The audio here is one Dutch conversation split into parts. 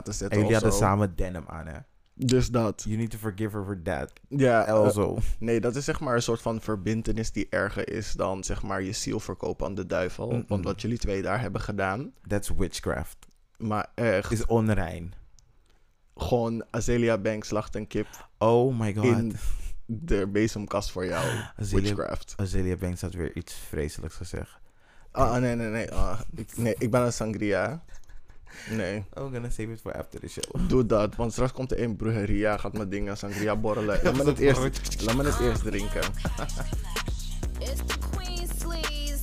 te zetten En jullie hadden zo. samen denim aan, hè? Dus dat. You need to forgive her for that. Ja, eh, Also. nee, dat is zeg maar een soort van verbintenis die erger is dan zeg maar je ziel verkopen aan de duivel. Want wat jullie twee daar hebben gedaan. That's witchcraft. Maar echt, Is onrein. gewoon Azealia Banks lacht een kip Oh my god. in de bezemkast voor jou. Witchcraft. Azealia Banks had weer iets vreselijks gezegd. Ah, nee, nee, nee. ah, ik, nee, ik ben een sangria. Nee, Oh, I'm gonna save it for after the show. doe dat. Want straks komt er een brujeria, gaat mijn dingen sangria borrelen. Laat me het eerst, laat me het eerst drinken. It's the Queen Sleeves.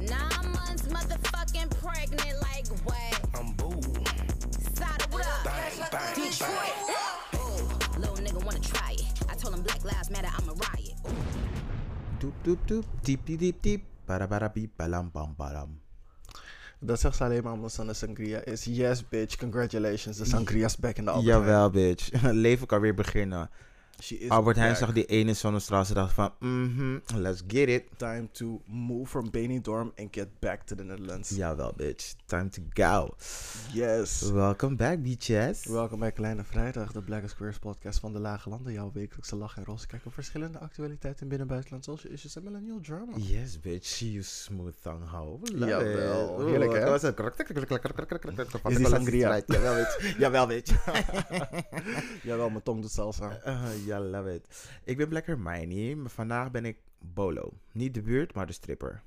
Nine months motherfucking pregnant, like what? I'm boo. Side what up? Detroit. Ooh, little nigga wanna try it. I told him Black Lives Matter, I'm a riot. Doep, doep, doep. Diep, diep, diep, diep. Bara, piep, balam, bam, balam. Dat zegt ze alleen maar omdat sangria is. Yes, bitch. Congratulations. De sangria's back in de Albert Heijn. Jawel, bitch. Leven kan weer beginnen. She is Albert Heijn zag die ene zonnestraal. Ze dacht van, mhm, let's get it. Time to move from Benidorm and get back to the Netherlands. Jawel, bitch. Time to go. Yes. Welcome back, bitches. Welkom bij Kleine Vrijdag, de Black Squares podcast van de Lage Landen. Jouw wekelijkse lach en roze kijk op verschillende actualiteiten in binnen- en buitenland. Zoals je issues en millennial drama. Yes, bitch. You smooth tongue hoe. Jawel. Heerlijk, hè? Dat was het. Is die sangria? Jawel, bitch. Jawel, bitch. Jawel, mijn tong doet salsa. Ja, love it. Ik ben Black Hermione, maar vandaag ben ik Bolo. Niet de buurt, maar de stripper.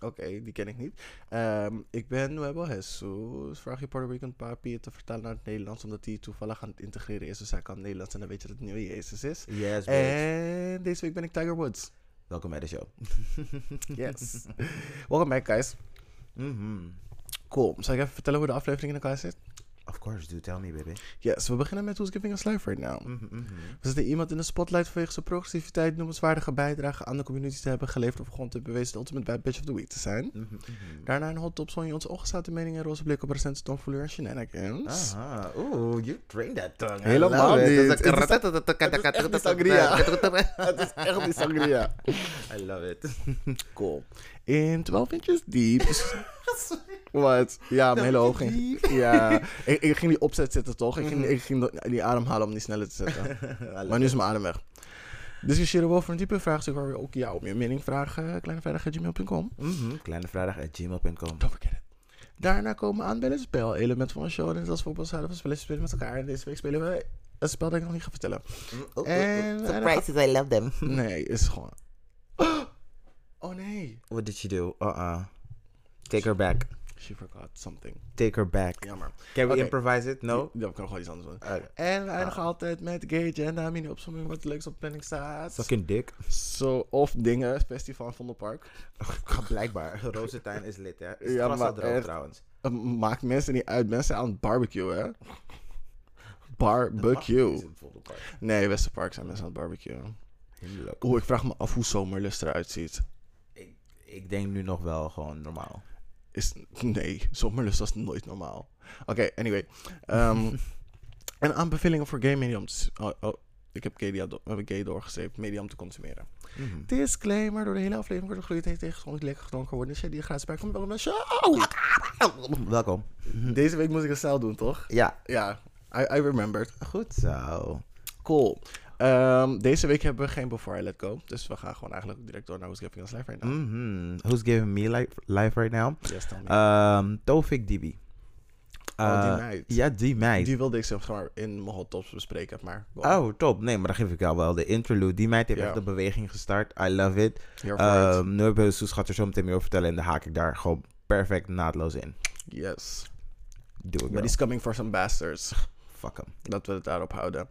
Oké, die ken ik niet. Ehm, ik ben Nuevo Jesus. Vraag je Puerto Rican papi te vertalen naar het Nederlands, omdat hij toevallig aan het integreren is. Dus hij kan Nederlands en dan weet je dat het nieuwe Jezus is. Yes, bitch. En deze week ben ik Tiger Woods. Welkom bij de show. Yes. Welkom back, guys. Mhm. Cool. Zal ik even vertellen hoe de aflevering in elkaar zit? Of course, do tell me, baby. Yes, we beginnen met Who's Giving Us Life Right Now. Mhm, mhm. We zetten iemand in de spotlight vanwege zijn progressiviteit, noemenswaardige bijdrage aan de community te hebben geleverd of gewoon te bewezen de ultimate bad bitch of the week te zijn. Mhm, mhm. Daarna een hot top je onze ongezouten mening en roze blik op recente tomfooleer en shenanigans. Aha, oeh, you trained that tongue. Helemaal niet. Dat is- Het is echt die sangria. Het is echt die sangria. I love it. Cool. In 12 inches diep. Wat? Ja, mijn hele hoofd ging. Ja, ik, ik ging die opzet zetten toch? Ik ging, ik ging die adem halen om die sneller te zetten. Maar nu is mijn adem weg. Discussiëren we over een diepe vraagstuk waar we ook jou om je mening vragen. Kleinevrijdag.gmail.com Mhm, Kleinevrijdag.gmail.com. Don't forget it. Daarna komen we aan bij het spel. Element van een show. En zoals voorbeeld zouden we spelen, spelen met elkaar. En deze week spelen we een spel dat ik nog niet ga vertellen. En- Surprises, I love them. Nee, is gewoon... Oh nee. What did she do? Uh-uh. Take her back. She forgot something. Take her back. Jammer. Can we improvise it? No? Ja, we kunnen gewoon iets anders doen. Okay. En we eindigen altijd met gay agenda. Mini opzomming wat leuks op planning staat. Fucking dick. Zo, of dingen. Festival in Vondelpark. Blijkbaar. Rozentuin is lid, hè? Is Ja, maar droog echt. trouwens. Het maakt mensen niet uit. Mensen aan het barbecue, hè? Barbecue. Nee, Westerpark zijn mensen aan het barbecue. Oeh, ik vraag me af hoe zomerlust eruit ziet. Ik, ik denk nu nog wel gewoon normaal. Is, nee, zomerlust was nooit normaal. Oké, anyway. Ehm, en aanbevelingen voor gay medium. Oh, oh, ik heb gay, hebben gay doorgestreept. Medium te consumeren. Mhm. Disclaimer, door de hele aflevering wordt er gloeiend heet tegen gewoon lekker gedronken worden. Dus jij die gratis bij van welkom bij show. Welkom. Deze week moest ik een stijl doen, toch? Ja. Ja, I, I remembered. Goed zo. Cool. Ehm, deze week hebben we geen Before I Let Go. Dus we gaan gewoon eigenlijk direct door naar Who's Giving Us Life Right Now. Mhm. Who's giving me life, life right now? Yes, tell me. Um, Tofik Dibi. Oh, die Eh, meid. Ja, die meid. Die wilde ik zeg maar in mijn hot tops bespreken, maar... Oh, top. Nee, maar dan geef ik jou wel de interlude. Die meid heeft echt de beweging gestart. I love it. It. Um, Nurbe Soes gaat er zo meteen meer over vertellen. En dan haak ik daar gewoon perfect naadloos in. Yes. Doe ik But he's coming for some bastards. Fuck hem. Dat we het daarop houden.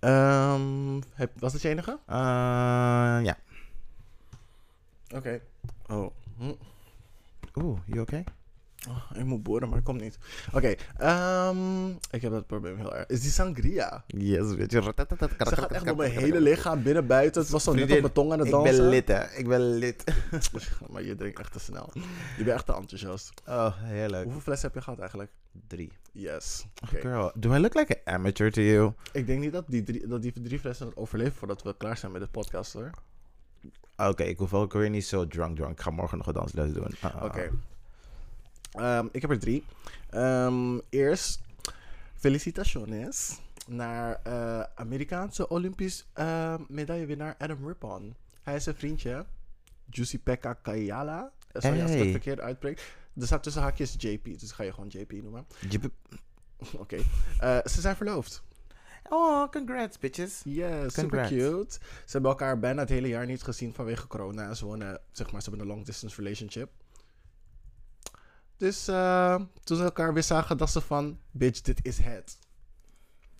Ehm, heb, was dat je enige? Uh, ja. Oké. Oh. Hm. Oeh, you okay? Oh, ik moet boeren, maar komt niet. Oké, ehm, ik heb dat probleem heel erg. Is die sangria? Yes, weet je. Ze gaat echt door mijn hele lichaam, binnen, buiten. Het was zo net op mijn tong aan het Ik dansen. ben lid, hè. Ik ben lid. Maar je drinkt echt te snel. Je bent echt te enthousiast. Oh, heerlijk. Hoeveel flessen heb je gehad eigenlijk? Drie. Yes. Oké. Girl, do I look like an amateur to you? Ik denk niet dat die drie, dat die drie flessen het overleven voordat we klaar zijn met de podcast hoor. Oké, ik hoef ook weer niet zo drunk drunk. Ik ga morgen nog een dansles doen. Uh-uh. Oké. Ehm, ik heb er drie. Ehm, eerst, felicitaciones naar eh, Amerikaanse Olympisch eh, medaillewinnaar Adam Rippon. Hij is een vriendje, Juicy Pekka Kayala. Sorry als ik het Hey. verkeerd uitbreek. Er staat tussen haakjes JP, dus ga je gewoon JP noemen. Oké. Eh, ze zijn verloofd. Oh, congrats, bitches. Yes, super cute. Ze hebben elkaar bijna het hele jaar niet gezien vanwege corona. Ze wonen, zeg maar, ze hebben een long distance relationship. Dus eh, toen ze elkaar weer zagen, dachten ze van, bitch, dit is het.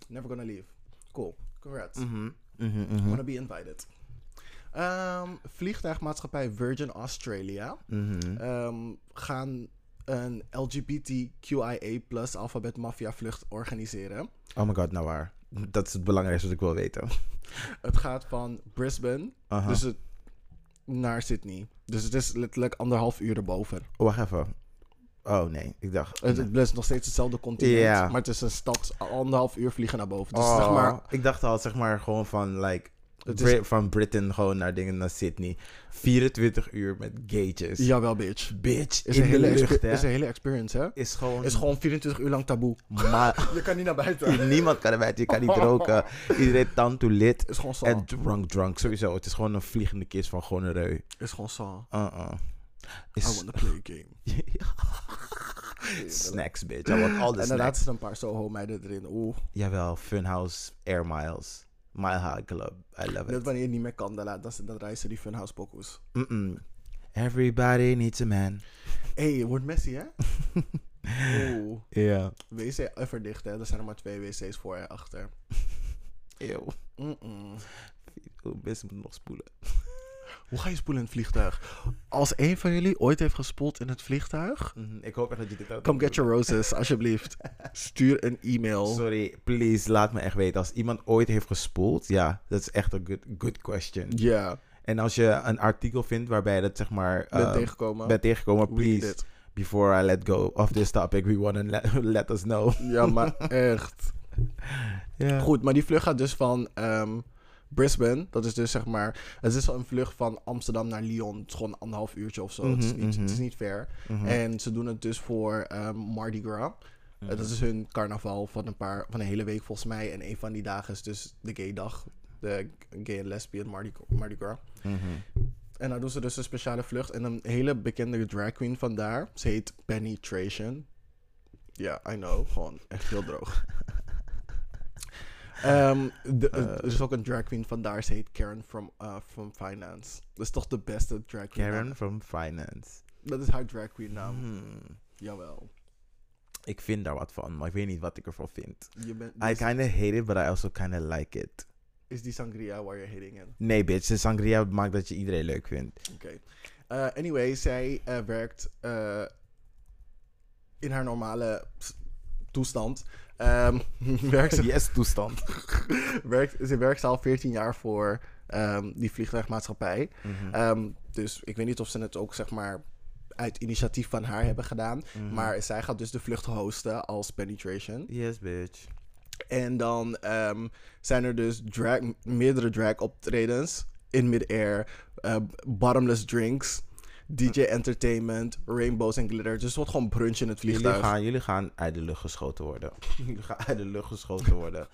Never gonna leave. Cool. Congrats. Mhm, mhm, mhm. Wanna be invited. Ehm, vliegtuigmaatschappij Virgin Australia Mhm. ehm, gaan een LGBTQIA plus alfabet mafia vlucht organiseren. Oh my god, nou waar. Dat is het belangrijkste wat ik wil weten. Het gaat van Brisbane dus het, naar Sydney. Dus het is letterlijk anderhalf uur erboven. Oh, wacht even. Oh nee, ik dacht. Het, het is nog steeds hetzelfde continent, Ja. maar het is een stad anderhalf uur vliegen naar boven. Dus oh, zeg maar, ik dacht al, zeg maar, gewoon van, like, Het Bri- is- van Britain gewoon naar dingen naar Sydney. 24 uur met gauges. jawel bitch. Bitch, Is in een, hele de lucht, hè. is een hele experience, hè? Is gewoon... Is gewoon 24 uur lang taboe. Maar Je kan niet naar buiten. niemand kan erbij, je kan niet roken. Iedereen tanto lid. Is gewoon. En drunk, drunk, sowieso. Het is gewoon een vliegende kist van gewoon een reu. Is gewoon zo. Uh-uh. I Is... wanna play a game. Snacks, bitch. I want all the En snacks. zitten een paar Soho meiden erin. Oeh. Jawel, Funhouse Air Miles. Mile High Club. I love Net it. wanneer je niet meer kan, dan, dan, dan reizen die Funhouse pokoes. Everybody needs a man. Hé, hey, wordt Messi, hè? Oeh. Ja. WC even dicht, hè? Er zijn er maar twee wc's voor en achter. Eeuw. Mm-mm. Moet nog spoelen. Hoe ga je spoelen in het vliegtuig? Als een van jullie ooit heeft gespoeld in het vliegtuig, Mhm, Ik hoop echt dat je dit ook come get your roses, alsjeblieft. Stuur een e-mail. Sorry, please, laat me echt weten. Als iemand ooit heeft gespoeld, ja, dat is echt een good, good question. Ja, En als je een artikel vindt waarbij je dat zeg maar ben eh, tegengekomen. bent tegengekomen, please, before I let go of this topic, we want to let, let us know. Ja, maar echt. Ja. Goed, maar die vlucht gaat dus van ehm, Brisbane. Dat is dus zeg maar... Het is een vlucht van Amsterdam naar Lyon. Het is gewoon een anderhalf uurtje of zo. het, is Mhm, niet, het is niet ver. Mhm. En ze doen het dus voor ehm, Mardi Gras. Eh, Mhm. dat is hun carnaval van een, paar, van een hele week volgens mij. En een van die dagen is dus de gay dag. De gay en lesbian Mardi, Mardi Gras. En dan doen ze dus een speciale vlucht. En een hele bekende drag queen vandaar. Ze heet Penetration. Ja, I know. Gewoon echt heel droog. Ehm, de- Eh. er is ook een drag queen vandaar. Ze heet Karen from, uh, from Finance. Dat is toch de beste drag queen Karen naam? from Finance. Dat is haar drag queen naam. Hmm. Jawel. Ik vind daar wat van, maar ik weet niet wat ik ervan vind. Je bent, I kinda hate it, but I also kinda like it. is die sangria waar je hitting in? Nee, bitch, de sangria maakt dat je iedereen leuk vindt. Oké. Eh, anyway, zij eh, werkt eh, in haar normale toestand. Ehm, werkt ze, Yes, toestand. werkt, ze werkt al 14 jaar voor ehm, die vliegtuigmaatschappij. Mhm. Ehm, dus ik weet niet of ze het ook zeg maar uit initiatief van haar hebben gedaan. Mhm. Maar zij gaat dus de vlucht hosten als Penetration. Yes, bitch. En dan zijn er dus drag, meerdere drag optredens in mid-air, eh, bottomless drinks, DJ entertainment, rainbows en glitter. Dus het wordt gewoon brunch in het Jullie vliegtuig. gaan, jullie gaan uit de lucht geschoten worden. jullie gaan uit de lucht geschoten worden.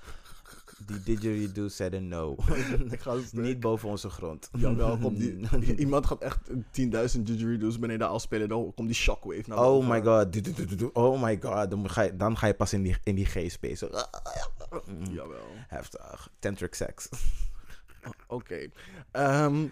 Die didgeridoo said a no. Niet boven onze grond. Jawel, komt die, iemand gaat echt 10.000 didgeridoos beneden afspelen. Dan komt die shockwave naar Oh my god. Oh my god. Dan ga je, dan ga je pas in die, in die G-space. Jawel. Heftig. Tantric sex. Oké. Ehm,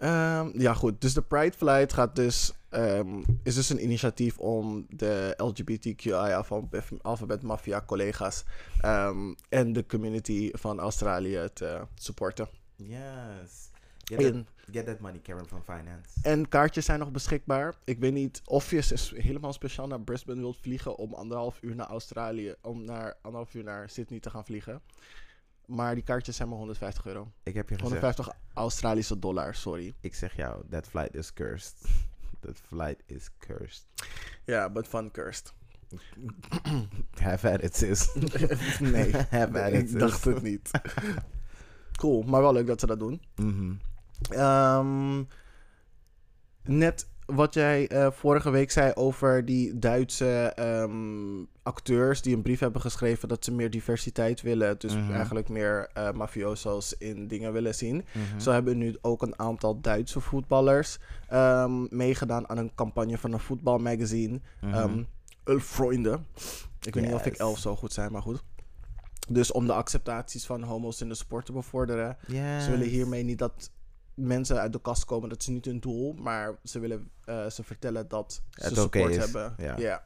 ehm, ja, goed. Dus de Pride Flight gaat dus, ehm, is dus een initiatief om de LGBTQI alfabet, alfabet Mafia collega's ehm, en de community van Australië te supporten. Yes. Get that, get that money, Karen from Finance. en kaartjes zijn nog beschikbaar. Ik weet niet of je helemaal speciaal naar Brisbane wilt vliegen om anderhalf uur naar Australië, om naar anderhalf uur naar Sydney te gaan vliegen. Maar die kaartjes zijn maar 150 euro. Ik heb je gezegd. 150 Australische dollar, sorry. Ik zeg jou, that flight is cursed. That flight is cursed. Ja, but fun cursed. Have at it, sis. nee, Have at ik it, sis. dacht het niet. Cool, maar wel leuk dat ze dat doen. Mhm. Ehm, net wat jij eh, vorige week zei over die Duitse ehm, acteurs die een brief hebben geschreven dat ze meer diversiteit willen. Dus Mhm. eigenlijk meer eh mafioso's in dingen willen zien. Mhm. Zo hebben nu ook een aantal Duitse voetballers ehm, meegedaan aan een campagne van een voetbalmagazine. Mhm. ehm Elf Freunde. Ik weet niet of ik elf zo goed zijn, maar goed. Dus om de acceptaties van homo's in de sport te bevorderen. Yes. Ze willen hiermee niet dat mensen uit de kast komen. Dat is niet hun doel. Maar ze willen eh, ze vertellen dat ze Het support hebben. ja.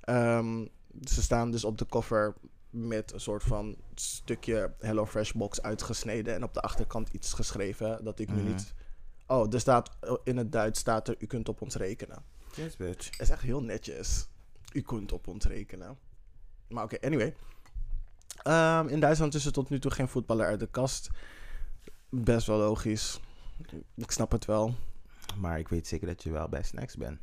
Ehm, ze staan dus op de cover met een soort van stukje Hello Fresh box uitgesneden. En op de achterkant iets geschreven dat ik nu Mhm. niet... Oh, er staat in het Duits staat er, u kunt op ons rekenen. Yes, bitch. Het is echt heel netjes. U kunt op ons rekenen. Maar oké, anyway. Ehm, in Duitsland is er tot nu toe geen voetballer uit de kast. Best wel logisch. Ik snap het wel. Maar ik weet zeker dat je wel bij Snacks bent.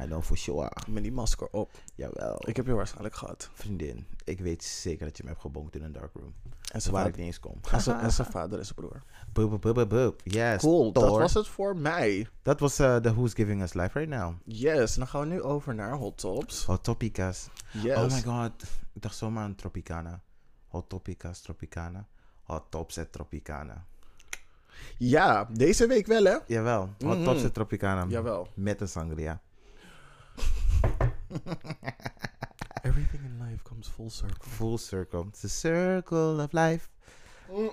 I know for sure. Met die masker op. Jawel. Ik heb je waarschijnlijk gehad. Vriendin, ik weet zeker dat je me hebt gebonkt in een darkroom. En zijn Waar ik niet eens kom. en zijn- en zijn vader en zijn broer. Boop, boop, boop, boop. Yes. Cool, dat was het voor mij. Dat was de Who's Giving Us Life Right Now. Yes, dan gaan we nu over naar Hot Tops. Hot Topicas. Yes. Oh my god. Ik dacht zomaar aan Tropicana. Hot Topicas, Tropicana. Hot Tops at Tropicana. Ja, deze week wel hè? Jawel. Hot Mhm. Tops at Tropicana. Jawel. Met een sangria. Everything in life comes full circle. Full circle. It's a circle of life.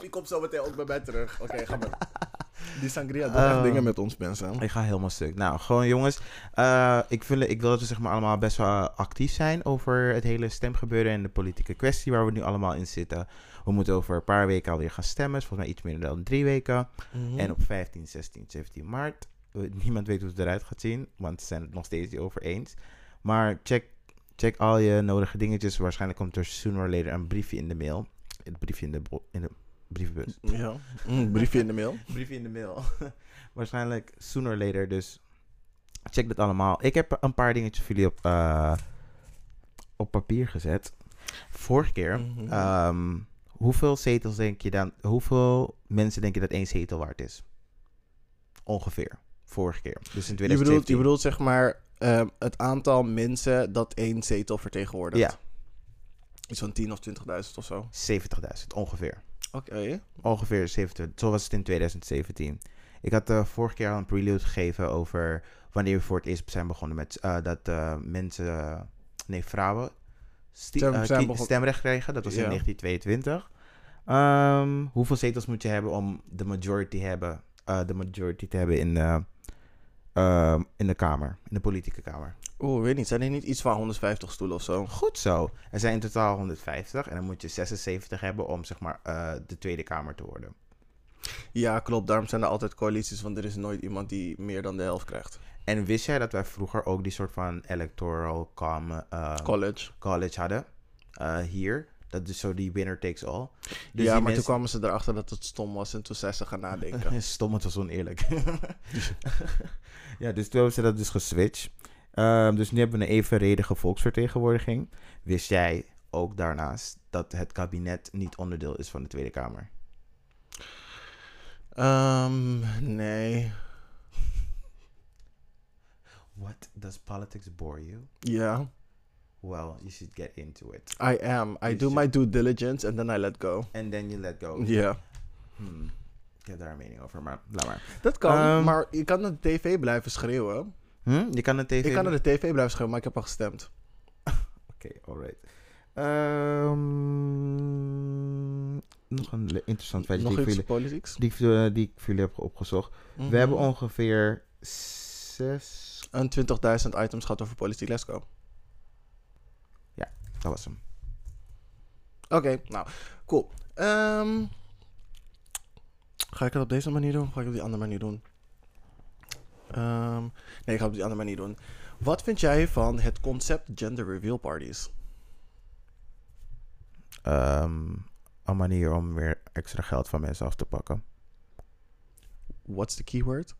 Die komt zo meteen ook bij mij terug. Oké, ga maar. Die sangria doet Oh. echt dingen met ons mensen. Ik ga helemaal stuk. Nou, gewoon jongens. eh, ik, vind, ik wil dat we zeg maar allemaal best wel actief zijn over het hele stemgebeuren en de politieke kwestie waar we nu allemaal in zitten. We moeten over een paar weken alweer gaan stemmen. Volgens mij iets minder dan drie weken. Mhm. En op 15, 16, 17 maart. eh, Niemand weet hoe het eruit gaat zien, want ze zijn het nog steeds niet over eens. Maar check, check al je nodige dingetjes. Waarschijnlijk komt er sooner or later een briefje in de mail. Het briefje in de, in de brievenbus. Ja, mm, briefje in de mail. briefje in de mail. Waarschijnlijk sooner or later, dus check dat allemaal. Ik heb een paar dingetjes voor jullie op, eh, op papier gezet. Vorige keer, Mhm. ehm, hoeveel zetels denk je dan, hoeveel mensen denk je dat één zetel waard is? Ongeveer. Vorige keer. Dus in Je 2017. bedoelt, je bedoelt zeg maar ehm, het aantal mensen dat één zetel vertegenwoordigt. Ja. Iets van 10 of 20.000 of zo. 70.000 ongeveer. Oké. Ongeveer 70. Zo was het in 2017. Ik had eh vorige keer al een prelude gegeven over wanneer we voor het eerst zijn begonnen met eh, dat eh, mensen, nee vrouwen, Stem- begon- stemrecht kregen. Dat was in Ja. 1922. Ehm, hoeveel zetels moet je hebben om de majority, hebben, de majority te hebben in, ehm, in de Kamer, in de politieke Kamer? Oeh, weet niet. Zijn er niet iets van 150 stoelen of zo? Goed zo. Er zijn in totaal 150 en dan moet je 76 hebben om zeg maar eh, de Tweede Kamer te worden. Ja, klopt. Daarom zijn er altijd coalities, want er is nooit iemand die meer dan de helft krijgt. En wist jij dat wij vroeger ook die soort van electoral com, eh, College. college hadden? eh, hier. Dat is zo die winner takes all. Dus ja, maar toen kwamen ze erachter dat het stom was en toen zijn ze gaan nadenken. Stom, het was oneerlijk. ja, dus toen hebben ze dat dus geswitcht. Ehm, dus nu hebben we een evenredige volksvertegenwoordiging. Wist jij ook daarnaast dat het kabinet niet onderdeel is van de Tweede Kamer? Ehm, nee. What? Does politics bore you? Ja, Well, you should get into it. I am. I You do should- my due diligence and then I let go. And then you let go. Ja. Hmm. Ik heb daar een mening over, maar laat maar. Dat kan, Ehm, maar je kan naar de tv blijven schreeuwen. Hm? Je kan een tv... Ik kan naar de tv blijven schreeuwen, maar ik heb al gestemd. Oké, alright. Ehm, nog een interessant feitje die, ik voor jullie- politieks? die, die ik voor jullie heb opgezocht. Mhm. We hebben ongeveer zes... Een 20.000 items gehad over politiek. Let's go. Dat was hem. Oké, nou, cool. Ehm, ga ik het op deze manier doen of ga ik het op die andere manier doen? Ehm, nee, ik ga het op die andere manier doen. Wat vind jij van het concept gender reveal parties? Ehm, een manier om weer extra geld van mensen af te pakken. What's the keyword?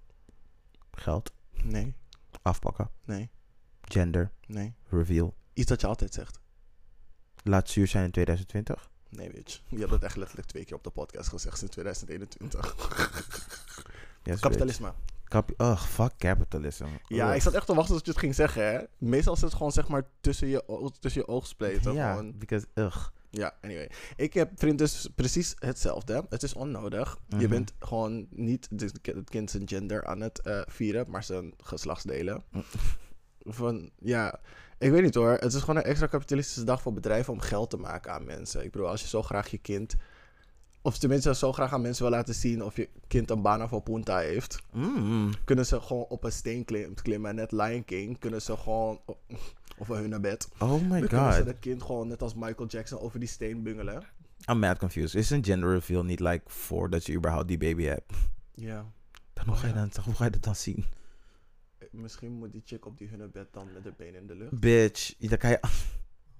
Geld, Nee, afpakken, nee, gender, nee. reveal. Iets dat je altijd zegt. Laat zuur zijn in 2020. Nee, bitch. Je hebt het echt letterlijk twee keer op de podcast gezegd sinds 2021. Yes, Kapitalisme. Kapi- Ugh, fuck capitalism. Ja, Ugh. ik zat echt te wachten tot je het ging zeggen, hè. Meestal is het gewoon, zeg maar, tussen je, tussen je oogspleten. Ja, Gewoon. because ugh. Ja, anyway. Ik heb, vriend, dus precies hetzelfde. Het is onnodig. Je Mhm. bent gewoon niet het kind zijn gender aan het eh, vieren, maar zijn geslachtsdelen. Mm. Van, ja, ik weet niet hoor. Het is gewoon een extra kapitalistische dag voor bedrijven om geld te maken aan mensen. Ik bedoel, als je zo graag je kind, of tenminste zo graag aan mensen wil laten zien of je kind een bana voor punta heeft, Mm. kunnen ze gewoon op een steen klim- klimmen. En net Lion King kunnen ze gewoon, of hun naar bed. Oh my Dan kunnen ze god. het kind gewoon net als Michael Jackson over die steen bungelen. I'm mad confused. Is een gender reveal niet like voordat je überhaupt die baby hebt? Ja. Dan hoe, ga je Ja. dan, hoe ga je dat dan zien? Misschien moet die chick op die hunne bed dan met de benen in de lucht. Bitch, dan kan je...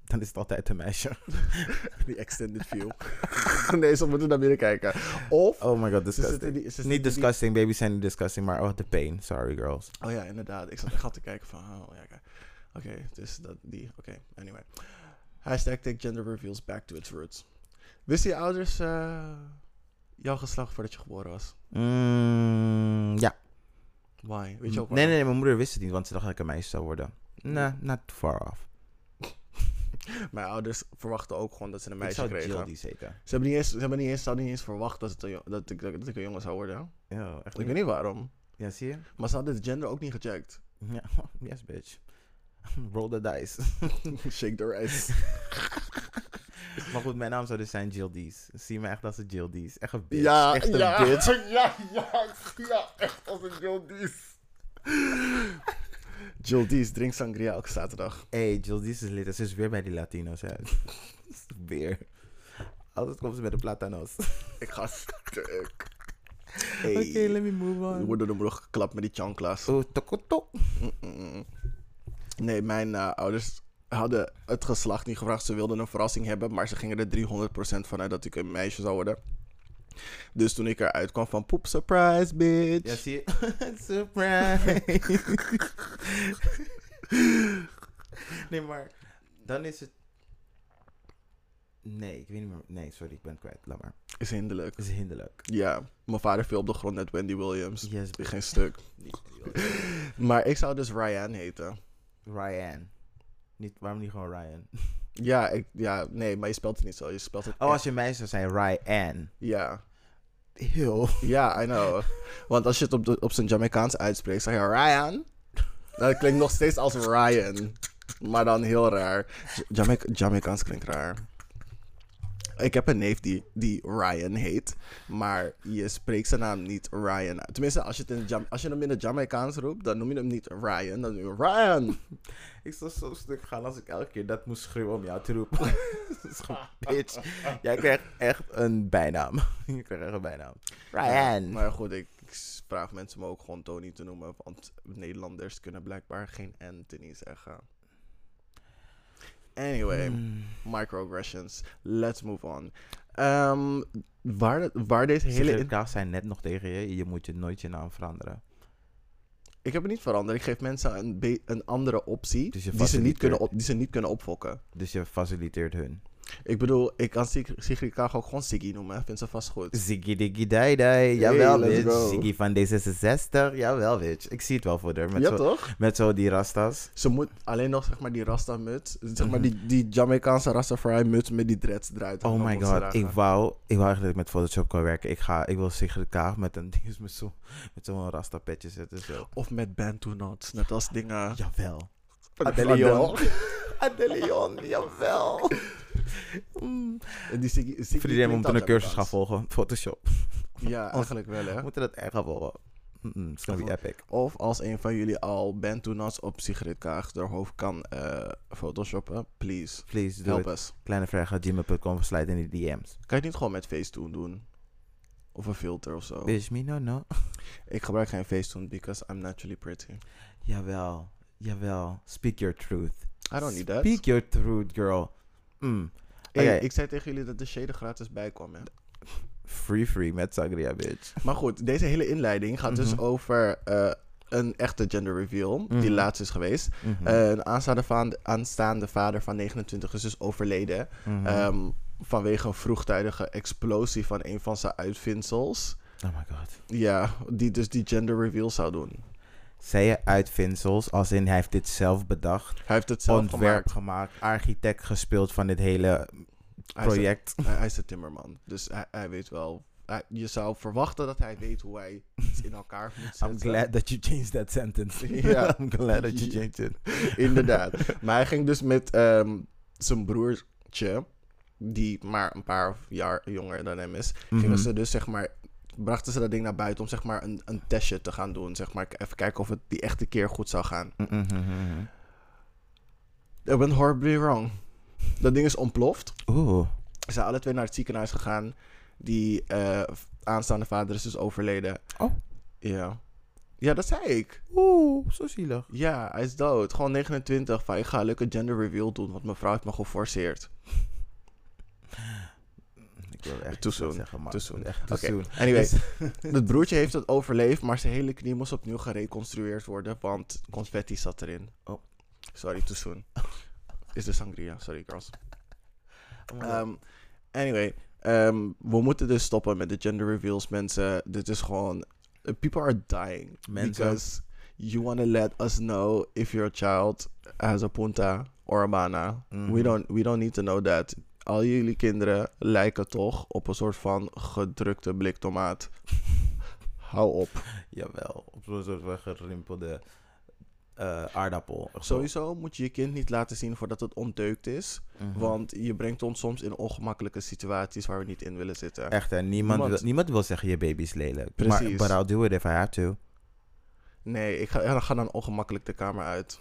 Dan is het altijd een meisje. Die extended view. nee, ze moeten naar binnen kijken. Of... Oh my god, disgusting. die, Niet die- disgusting, baby's zijn niet disgusting, maar oh, the pain. Sorry, girls. Oh ja, inderdaad. Ik zat echt te kijken van... Oh, ja, oké. Oké, dus dat, die... Oké, anyway. Hashtag take gender reveals back to its roots. Wisten je ouders eh, jouw geslacht voordat je geboren was? Mm, ja. Why? Weet je ook nee, nee, mijn moeder wist het niet, want ze dacht dat ik een meisje zou worden. Nah, not far off. Mijn ouders verwachten ook gewoon dat ze een Ik meisje zou kregen. Jill die zeker. Ze hebben niet eens, ze hebben niet eens, niet eens verwacht dat, het een, dat, ik, dat ik een jongen zou worden. Ja, echt Ik weet niet waarom. Ja, zie je? Maar ze hadden het gender ook niet gecheckt. Ja, yes, bitch. Roll the dice. Shake the rice. maar goed, mijn naam zou dus zijn Jill Dees. Zie me echt als een Jill Dees. Echt een bitch. Ja, echt een ja, bitch. ja, ja, ja, echt als een Jill Dees. Jill Dees drinkt sangria elke zaterdag. Hey, Jill Dees is lid. Ze is weer bij die Latino's, hè. weer. Altijd komt ze met de platanos. Ik ga stuk. Oké, Hey. let me move We on. worden door de brug geklapt met die chanclas. Oh, tokoto. Nee, mijn eh, ouders hadden het geslacht niet gevraagd. Ze wilden een verrassing hebben, maar ze gingen er 300% vanuit dat ik een meisje zou worden. Dus toen ik eruit kwam van poep, surprise, bitch. Ja, zie je? Surprise. nee, maar dan is het... Nee, ik weet niet meer. Nee, sorry, ik ben kwijt. Laat maar. Is hinderlijk. Is hinderlijk. Ja, mijn vader viel op de grond net Wendy Williams. Yes, Ik geen stuk. Maar ik zou dus Ryan heten. Ryan. Niet, waarom niet gewoon Ryan? Ja, ik, ja, nee, maar je spelt het niet zo. Je spelt het Oh, als je meisje zou zijn, Ryan. Ja, Heel. ja, I know. Want als je het op, de, op zijn Jamaicaans uitspreekt, zeg je Ryan. Dat klinkt nog steeds als Ryan. Maar dan heel raar. J- Jamaica, Jamaicaans klinkt raar. Ik heb een neef die, die Ryan heet. Maar je spreekt zijn naam niet Ryan. Tenminste, als je, het in als je hem in het Jamaicaans roept, dan noem je hem niet Ryan. Dan noem je Ryan. Ik zou zo stuk gaan als ik elke keer dat moest schreeuwen om jou te roepen. Dat is gewoon, bitch. Jij krijgt echt een bijnaam. Je krijgt echt een bijnaam. Ryan. Maar goed, ik, ik vraag mensen me ook gewoon Tony te noemen. Want Nederlanders kunnen blijkbaar geen Anthony zeggen. Anyway, Hmm. microaggressions. Let's move on. Ehm, waar, waar deze hele... Hele in- Kaas zei net nog tegen je, je moet je nooit je naam veranderen. Ik heb het niet veranderd. Ik geef mensen een, een andere optie Dus die, ze niet kunnen op, die ze niet kunnen opfokken. Dus je faciliteert hun. Ik bedoel, ik kan Sig- Sigrid Kaag ook gewoon Siggy noemen. Vindt ze vast goed. Ziggy diggy dai dai. Jawel, let's bitch. Ziggy van D66. Jawel, bitch. Ik zie het wel voor haar. Met, ja, zo, toch? met zo die rastas. Ze moet alleen nog, zeg maar, die Rasta-muts. Zeg maar, Mhm. die, die Jamaicaanse Rastafari-muts met die dreads eruit. Oh my god. Ik wou, ik wou eigenlijk met Photoshop kunnen werken. Ik, ga, ik wil Sigrid Kaag met een ding met zo'n met zo'n rasta petje zetten. Zo. Of met Bantu knots, net als dingen. Jawel. Adele. Adeleon, jawel. Mm. Die Siggy, we moeten een cursus gaan volgen. Photoshop. Ja, eigenlijk wel hè. We moeten dat echt gaan volgen. Mm It's gonna be epic. Of als een van jullie al knots op Sigrid Kaag haar hoofd kan eh, photoshoppen, please. Please, Help it. us. Kleine vraag, gmail.com, slide in die DM's. Kan je het niet gewoon met Facetune doen? Of een filter of zo? Bitch, me no, no. Ik gebruik geen Facetune because I'm naturally pretty. Jawel, jawel. Speak your truth. I don't need that. Speak your truth, girl. Mm. Hey. Ik zei tegen jullie dat de shade gratis bij kwam. Hè? Free free met Sagria, bitch. Maar goed, deze hele inleiding gaat dus Mhm. over eh, een echte gender reveal. Die Mhm. laatst is geweest. Mhm. Eh, een aanstaande, aanstaande vader van 29 is dus overleden. Ehm, vanwege een vroegtijdige explosie van een van zijn uitvindsels. Oh my god. Ja, die dus die gender reveal zou doen. Zei je uitvindsels, als in hij heeft dit zelf bedacht, Hij heeft het zelf ontwerp gemaakt. gemaakt, architect gespeeld van dit hele Hij is, project. hij, is de timmerman. Dus hij, hij weet wel. hij- je zou verwachten dat hij weet hoe hij iets in elkaar moet zetten. I'm glad that you changed that sentence. Ja. I'm glad that you changed it. Inderdaad. Maar hij ging dus met ehm, zijn broertje, die maar een paar jaar jonger dan hem is, Mhm. gingen ze dus zeg maar, brachten ze dat ding naar buiten om zeg maar een, een testje te gaan doen. Zeg maar, even kijken of het die echte keer goed zou gaan. Mhm, mhm, mhm. Ik ben horribly wrong. Dat ding is ontploft. Oeh. Ze zijn alle twee naar het ziekenhuis gegaan. Die eh, aanstaande vader is dus overleden. Oh. Ja. Ja, dat zei ik. Oeh, zo zielig. Ja, hij is dood. Gewoon 29. Van, ik ga een leuke gender reveal doen, want mijn vrouw heeft me geforceerd. Ik wilde echt Too soon. zeggen, maar Too soon. echt too soon. Het broertje heeft het overleefd, maar zijn hele knie moest opnieuw gereconstrueerd worden, want confetti zat erin. Oh. Sorry, too soon. Is de sangria. Sorry, girls. Oh. Ehm, anyway, ehm, we moeten dus stoppen met de gender reveals, mensen. Dit is gewoon... People are dying. Mensen. Because you want to let us know if your child has a punta or a bana. We, Mhm. don't, we don't need to know that. Al jullie kinderen lijken toch op een soort van gedrukte blik tomaat. Hou op. Jawel, op zo'n soort van gerimpelde eh, aardappel. Sowieso moet je je kind niet laten zien voordat het ontdeukt is. Mhm. Want je brengt ons soms in ongemakkelijke situaties waar we niet in willen zitten. Echt, hè? Niemand, Niemand- Wil, niemand wil zeggen je baby is lelijk. Precies. Maar, but I'll do it if I have to. Nee, ik ga, ga dan ongemakkelijk de kamer uit.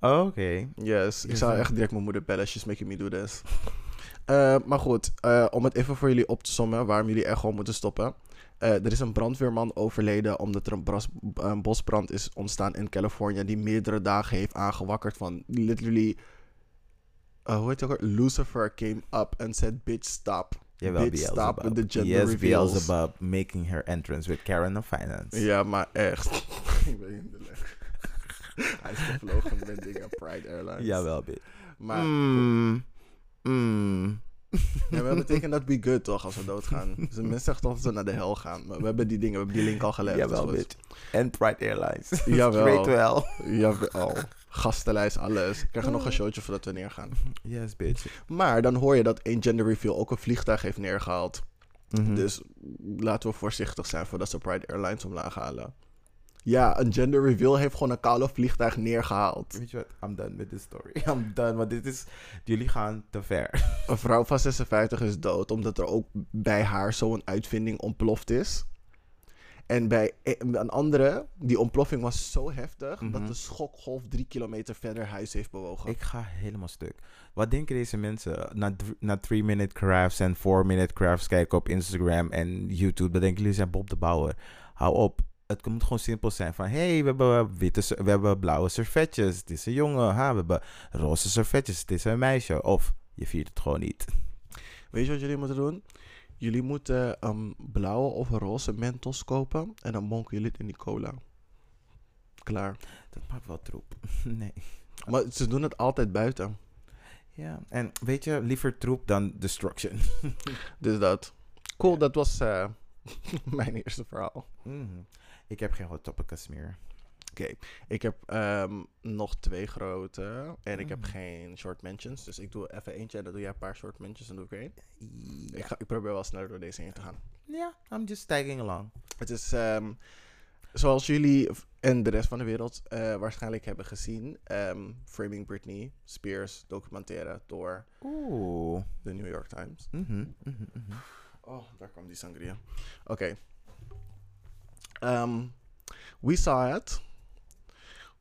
Oké. Yes, ik zou echt direct mijn moeder bellen. She's making me do this. Eh, maar goed, eh, om het even voor jullie op te sommen waarom jullie echt gewoon moeten stoppen. Eh, er is een brandweerman overleden omdat er een, bras, een bosbrand is ontstaan in Californië die meerdere dagen heeft aangewakkerd van literally... hoe heet het ook? Lucifer came up and said, bitch, stop. Jawel, bitch, stop with the gender Yes, reveals. Beelzebub making her entrance with Karen of Finance. Ja, maar echt. ik ben hinderlijk. Hij is gevlogen met dingen Pride Airlines. Jawel, bitch. Maar Mm. Mm. Ja, maar dat betekent dat we good toch als we doodgaan. Dus mensen zeggen toch dat we naar de hel gaan. Maar we hebben die dingen, we hebben die link al gelegd. Jawel, dus bitch. En Pride Airlines. Jawel. Straight wel. Jawel. Gastenlijst, alles. Ik krijg er nog een showtje voordat we neergaan. Yes, bitch. Maar dan hoor je dat één gender reveal ook een vliegtuig heeft neergehaald. Mhm. Dus laten we voorzichtig zijn voordat ze Pride Airlines omlaag halen. Ja, een gender reveal heeft gewoon een koude vliegtuig neergehaald. Weet je wat? I'm done with this story. I'm done, want dit is... Jullie gaan te ver. Een vrouw van 56 is dood omdat er ook bij haar zo'n uitvinding ontploft is. En bij een andere, die ontploffing was zo heftig Mhm. dat de schokgolf drie kilometer verder huis heeft bewogen. Ik ga helemaal stuk. Wat denken deze mensen? Na, na 3-minute crafts en 4-minute crafts kijken op Instagram en YouTube. Dan denken jullie zijn Bob de Bouwer. Hou op. Het moet gewoon simpel zijn van... hey, we hebben, witte, we hebben blauwe servetjes. Het is een jongen. Ha, we hebben roze servetjes. Het is een meisje. Of je viert het gewoon niet. Weet je wat jullie moeten doen? Jullie moeten een blauwe of een roze mentos kopen en dan monken jullie het in die cola. Klaar. Dat maakt wel troep. nee. Maar ze doen het altijd buiten. Ja, en weet je, liever troep dan destruction. Dus dat. Cool, dat was eh, mijn eerste verhaal. Mhm. Ik heb geen hot topicus meer. Ik heb ehm, nog twee grote en ik heb Mhm. geen short mentions. Dus ik doe even eentje en dan doe jij een paar short mentions en doe ik er één. Ik, ga, ik probeer wel sneller door deze heen te gaan. ja, I'm just tagging along. Het is ehm, zoals jullie en de rest van de wereld eh, waarschijnlijk hebben gezien. ehm, Framing Britney Spears documentaire door de New York Times. Mhm. Oh, daar kwam die sangria. Oké. Um, we saw it.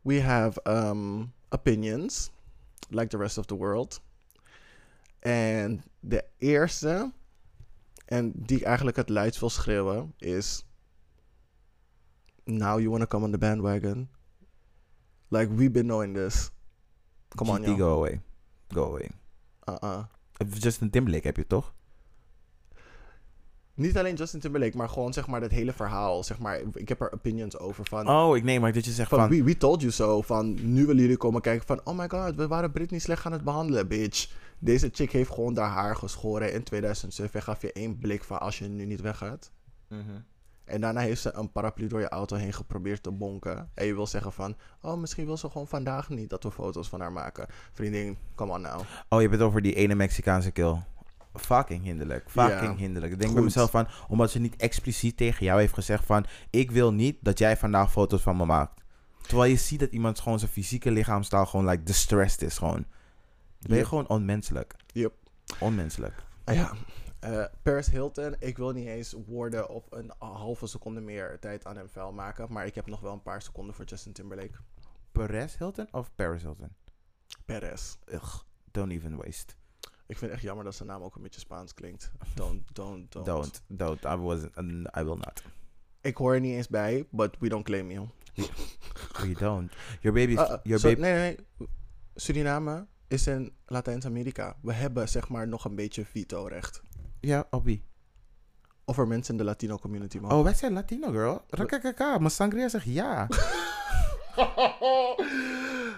We have um, opinions, like the rest of the world. En de eerste, en die ik eigenlijk het luidst wil schreeuwen, is... Now you want to come on the bandwagon? Like, we've been knowing this. Come on, GT, yo. go away. Go away. Uh-uh. Justin Timberlake heb je toch? Niet alleen Justin Timberlake, maar gewoon zeg maar dat hele verhaal. Zeg maar, ik heb er opinions over van... Oh, ik neem maar dat je zegt Van, van... we, we told you so. Van, nu willen jullie komen kijken van... Oh my god, we waren Britney slecht aan het behandelen, bitch. Deze chick heeft gewoon haar haar geschoren in 2007. En gaf je één blik van als je nu niet weggaat. Mhm. En daarna heeft ze een paraplu door je auto heen geprobeerd te bonken. En je wil zeggen van... Oh, misschien wil ze gewoon vandaag niet dat we foto's van haar maken. Vriendin, come on now. Oh, je hebt het over die ene Mexicaanse kill. Fucking hinderlijk. Fucking hinderlijk. Ik denk Goed. bij mezelf van, omdat ze niet expliciet tegen jou heeft gezegd van, ik wil niet dat jij vandaag foto's van me maakt. Terwijl je ziet dat iemand gewoon zijn fysieke lichaamstaal gewoon like distressed is gewoon. Dan ben je Yep. gewoon onmenselijk. Yep. Onmenselijk. Ah ja, eh, Paris Hilton. Ik wil niet eens woorden op een halve seconde meer tijd aan hem vuil maken. Maar ik heb nog wel een paar seconden voor Justin Timberlake. Perez Hilton of Paris Hilton? Perez. Ugh, don't even waste. Ik vind het echt jammer dat zijn naam ook een beetje Spaans klinkt. Don't, don't, don't. Don't, don't. I wasn't, I will not. Ik hoor er niet eens bij, but we don't claim you. We don't. Your baby, Uh, uh, your so- baby. nee, nee, nee. Suriname is in Latijns-Amerika. We hebben zeg maar nog een beetje veto-recht. Ja, op wie? Of er mensen in de Latino community mogen. Oh, wij zijn Latino, girl. Rakakaka. Mijn sangria zegt ja.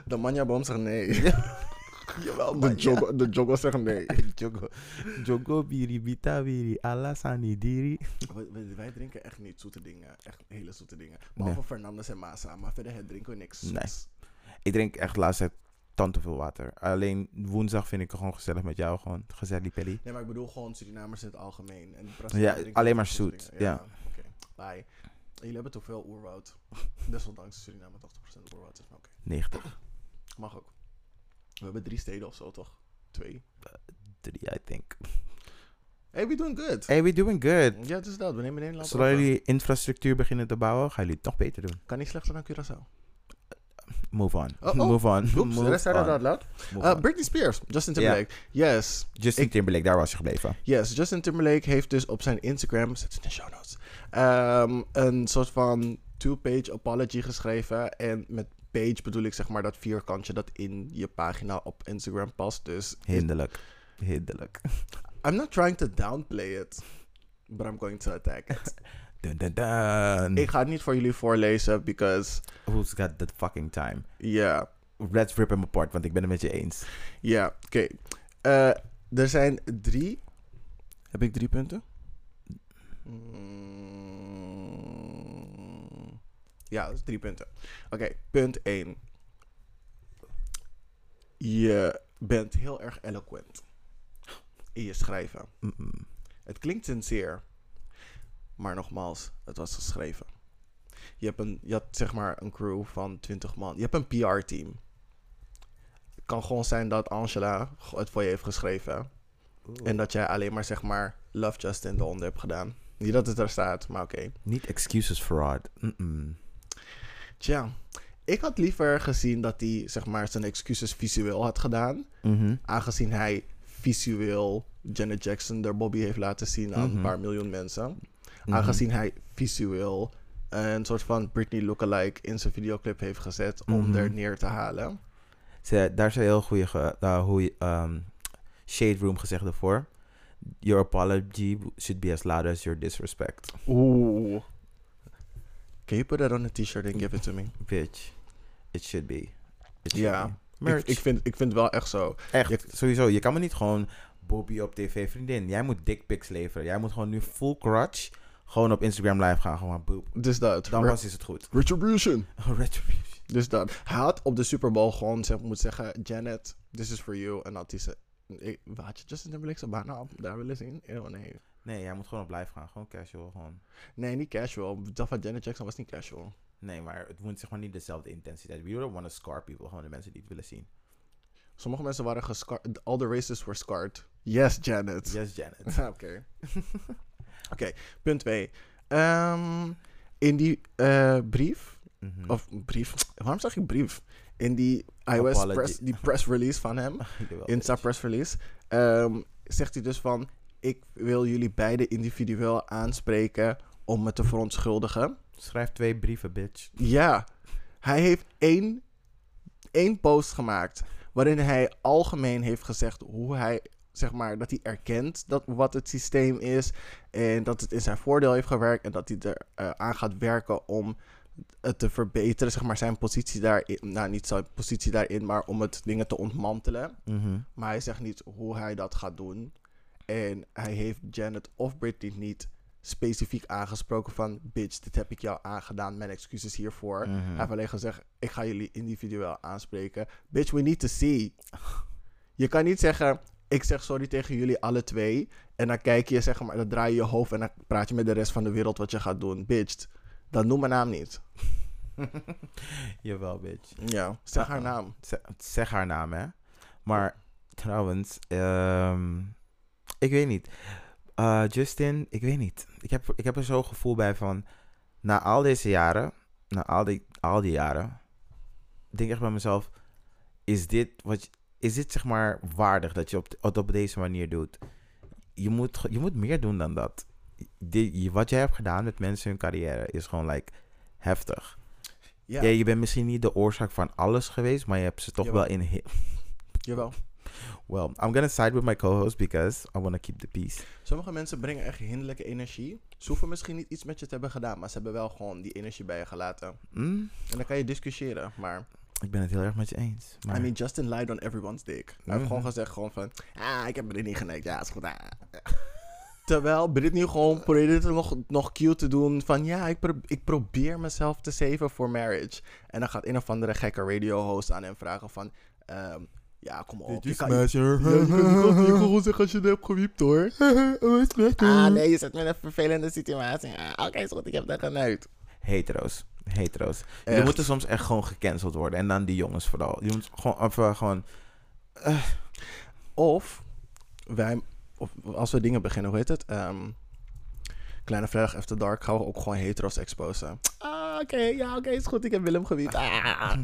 De manjaboom zegt nee. Jawel, de, jogo, de jogo zegt nee. Jogo, Jogo biri bita biri alasani diri. Wij, wij- drinken echt niet zoete dingen. Echt hele zoete dingen. Behalve Fernandes en Masa. Maar verder drinken we niks Nee. zoets. Ik drink echt laatst tant te veel water. Alleen woensdag vind ik het gewoon gezellig met jou. Gewoon gezellig pelly. Nee, maar ik bedoel gewoon Surinamers in het algemeen. En Ja, alleen maar zoet, ja. Oké, bye. Jullie hebben toch veel oerwoud. Desondanks Suriname 80% oerwoud is. maar Oké, 90. mag ook. We hebben drie steden of zo, toch? Twee. 3, I think. Hey, we doing good. Hey, we doing good. Ja, het is dat. We nemen Nederland Zodra jullie infrastructuur beginnen te bouwen, gaan jullie het nog beter doen. Kan niet slechter dan Curaçao. Move on. Oh, oh. Move on. Oeps, Move de rest zei dat loud. Move Uh. Britney Spears, Justin Timberlake. Yes, Justin ik- Timberlake, daar was je gebleven. yes. Justin Timberlake heeft dus op zijn Instagram, zet het in de show notes, ehm, een soort van two-page apology geschreven. En met page bedoel ik zeg maar dat vierkantje dat in je pagina op Instagram past. Dus Hinderlijk. Hinderlijk. I'm not trying to downplay it, but I'm going to attack it. Dun, dun, dun. ik ga het niet voor jullie voorlezen, because, Who's got the fucking time? ja, Let's rip hem apart, want ik ben het met je eens. ja, oké. Eh, er zijn drie, heb ik drie punten? Mm, Ja, dat is drie punten. Oké, punt 1. Je bent heel erg eloquent in je schrijven. Het klinkt sincere, maar nogmaals, het was geschreven. Je, hebt een, je had zeg maar een crew van 20 man. Je hebt een PR-team. Het kan gewoon zijn dat Angela het voor je heeft geschreven. En dat jij alleen maar zeg maar Love Justin eronder hebt gedaan. Niet dat het er staat, maar oké. Niet excuses fraud. Mm-mm. Tja, ik had liever gezien dat hij zeg maar zijn excuses visueel had gedaan. Mhm. Aangezien hij visueel Janet Jackson door Bobby heeft laten zien aan Mhm. een paar miljoen mensen. Mhm. Aangezien hij visueel een soort van Britney lookalike in zijn videoclip heeft gezet om er neer te halen. Ze, daar is een heel goede ge- uh, hoe je, um, Shade Room gezegd ervoor. Your apology should be as loud as your disrespect. Oeh. Can you put that on a t-shirt and give it to me? Bitch. It should be. It should Ja. be. Merch. Ik, ik, vind, ik vind het wel echt zo. Echt, je- sowieso. Je kan me niet gewoon Bobby op tv, vriendin. Jij moet dickpics leveren. Jij moet gewoon nu full crutch gewoon op Instagram live gaan. Gewoon boop. Dus dat. Dan pas is het goed. Retribution. Retribution. Dus dat. Hij had op de Super Bowl gewoon zeg, moet zeggen: Janet, this is for you. En had hij ze. Had je Justin Timberlake zijn bijna op daar willen zien? Eeuw, nee. Nee, jij moet gewoon op live gaan. Gewoon casual. Gewoon. Nee, niet casual. Dat van Janet Jackson was niet casual. Nee, maar het moet zeg maar niet dezelfde intensiteit. We don't want to scar people. Gewoon de mensen die het willen zien. Sommige mensen waren gescarred. All the races were scarred. Yes, Janet. Yes, Janet. Oké. Oké, punt 2. in die eh, brief, Mhm. of brief, waarom zeg ik brief? In die iOS press, die press release van hem, Insta bitch. press release, ehm, zegt hij dus van, ik wil jullie beiden individueel aanspreken om me te verontschuldigen. Schrijf twee brieven, bitch. Ja, hij heeft één, één post gemaakt waarin hij algemeen heeft gezegd hoe hij zeg maar, dat hij erkent dat, wat het systeem is. En dat het in zijn voordeel heeft gewerkt. En dat hij er eh, aan gaat werken om het te verbeteren. Zeg maar zijn positie daarin. Nou, niet zijn positie daarin, maar om het dingen te ontmantelen. Mhm. Maar hij zegt niet hoe hij dat gaat doen. En hij heeft Janet of Britney niet specifiek aangesproken van... Bitch, dit heb ik jou aangedaan, mijn excuses hiervoor. Mhm. Hij heeft alleen gezegd, ik ga jullie individueel aanspreken. Bitch, we need to see. Je kan niet zeggen, ik zeg sorry tegen jullie alle twee. En dan kijk je, zeg maar, dan draai je je hoofd en dan praat je met de rest van de wereld wat je gaat doen. Bitch, dat noem mijn naam niet. Jawel, bitch. Ja, zeg haar naam. Zeg, zeg haar naam, hè. Maar trouwens, ehm, ik weet niet. Eh, Justin, ik weet niet. Ik heb, ik heb er zo'n gevoel bij van... Na al deze jaren, na al die, al die jaren... denk ik echt bij mezelf... Is dit, wat, is dit zeg maar waardig dat je op, het op deze manier doet? Je moet, je moet meer doen dan dat. Die, wat jij hebt gedaan met mensen hun carrière is gewoon like, heftig. Ja, Ja, je bent misschien niet de oorzaak van alles geweest, maar je hebt ze toch Jawel. wel in. jawel. Well, I'm gonna side with my co-host because I want to keep the peace. Sommige mensen brengen echt hinderlijke energie. Ze hoeven misschien niet iets met je te hebben gedaan, maar ze hebben wel gewoon die energie bij je gelaten. Mm, En dan kan je discussiëren, maar... ik ben het heel erg met je eens. Maar I mean, Justin lied on everyone's dick. Hij heeft Mhm. gewoon gezegd gewoon van... Ah, ik heb Britney geneukt. Ja, is goed. ah." Terwijl Britney gewoon probeerde het nog, nog cute te doen van... Ja, ik, pro- ik probeer mezelf te saven voor marriage. En dan gaat een of andere gekke radio-host aan hem vragen van... ehm, ja, kom op. je kan- Ja, je kan- je je kan gewoon zeggen als je het hebt gewiept hoor. Ah, nee, je zit me in een vervelende situatie. Ah, Oké, is goed, ik heb dat geneukt. hetero's. Hetero's. Die moeten soms echt gewoon gecanceld worden. En dan die jongens vooral. Die moeten gewoon, of, eh, gewoon Of wij, of als we dingen beginnen, hoe heet het? Ehm, Kleine Vrijdag After Dark gaan we ook gewoon hetero's exposen. Ah, oké, ja, oké, is goed. Ik heb Willem gewiept. Ah.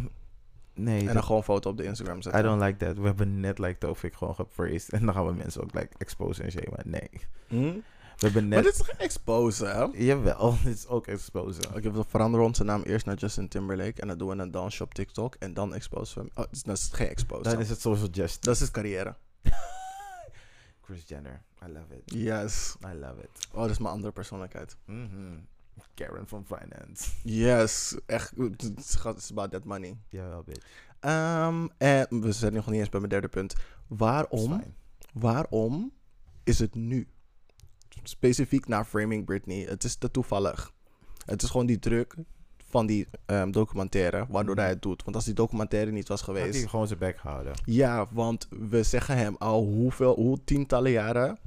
nee, En dan gewoon foto op de Instagram zetten. I don't like that. We hebben net like Tofik gewoon gepraised. En dan gaan we mensen ook like exposen en shamen. Nee. Hm? We hebben Maar net... dit is geen exposen, hè? Jawel, dit is ook exposen. Oké, we veranderen onze naam eerst naar Justin Timberlake. En dan doen we een dansje op TikTok. En dan exposen we hem. Oh, dat is geen exposen. Dan is het social justice. Dat is carrière. Chris Jenner. I love it. Yes. I love it. Oh, dat is mijn andere persoonlijkheid. Mhm. Karen from Finance. Yes. Echt. It's it's about that money. Jawel, bitch. Ehm, en we zijn nog niet eens bij mijn derde punt. Is Waarom, waarom is het nu? Specifiek naar Framing Britney. Het is te toevallig. Het is gewoon die druk van die ehm, documentaire, waardoor hij het doet. Want als die documentaire niet was Had geweest... hij gewoon zijn bek gehouden. Ja, want we zeggen hem al hoeveel, hoe tientallen jaren...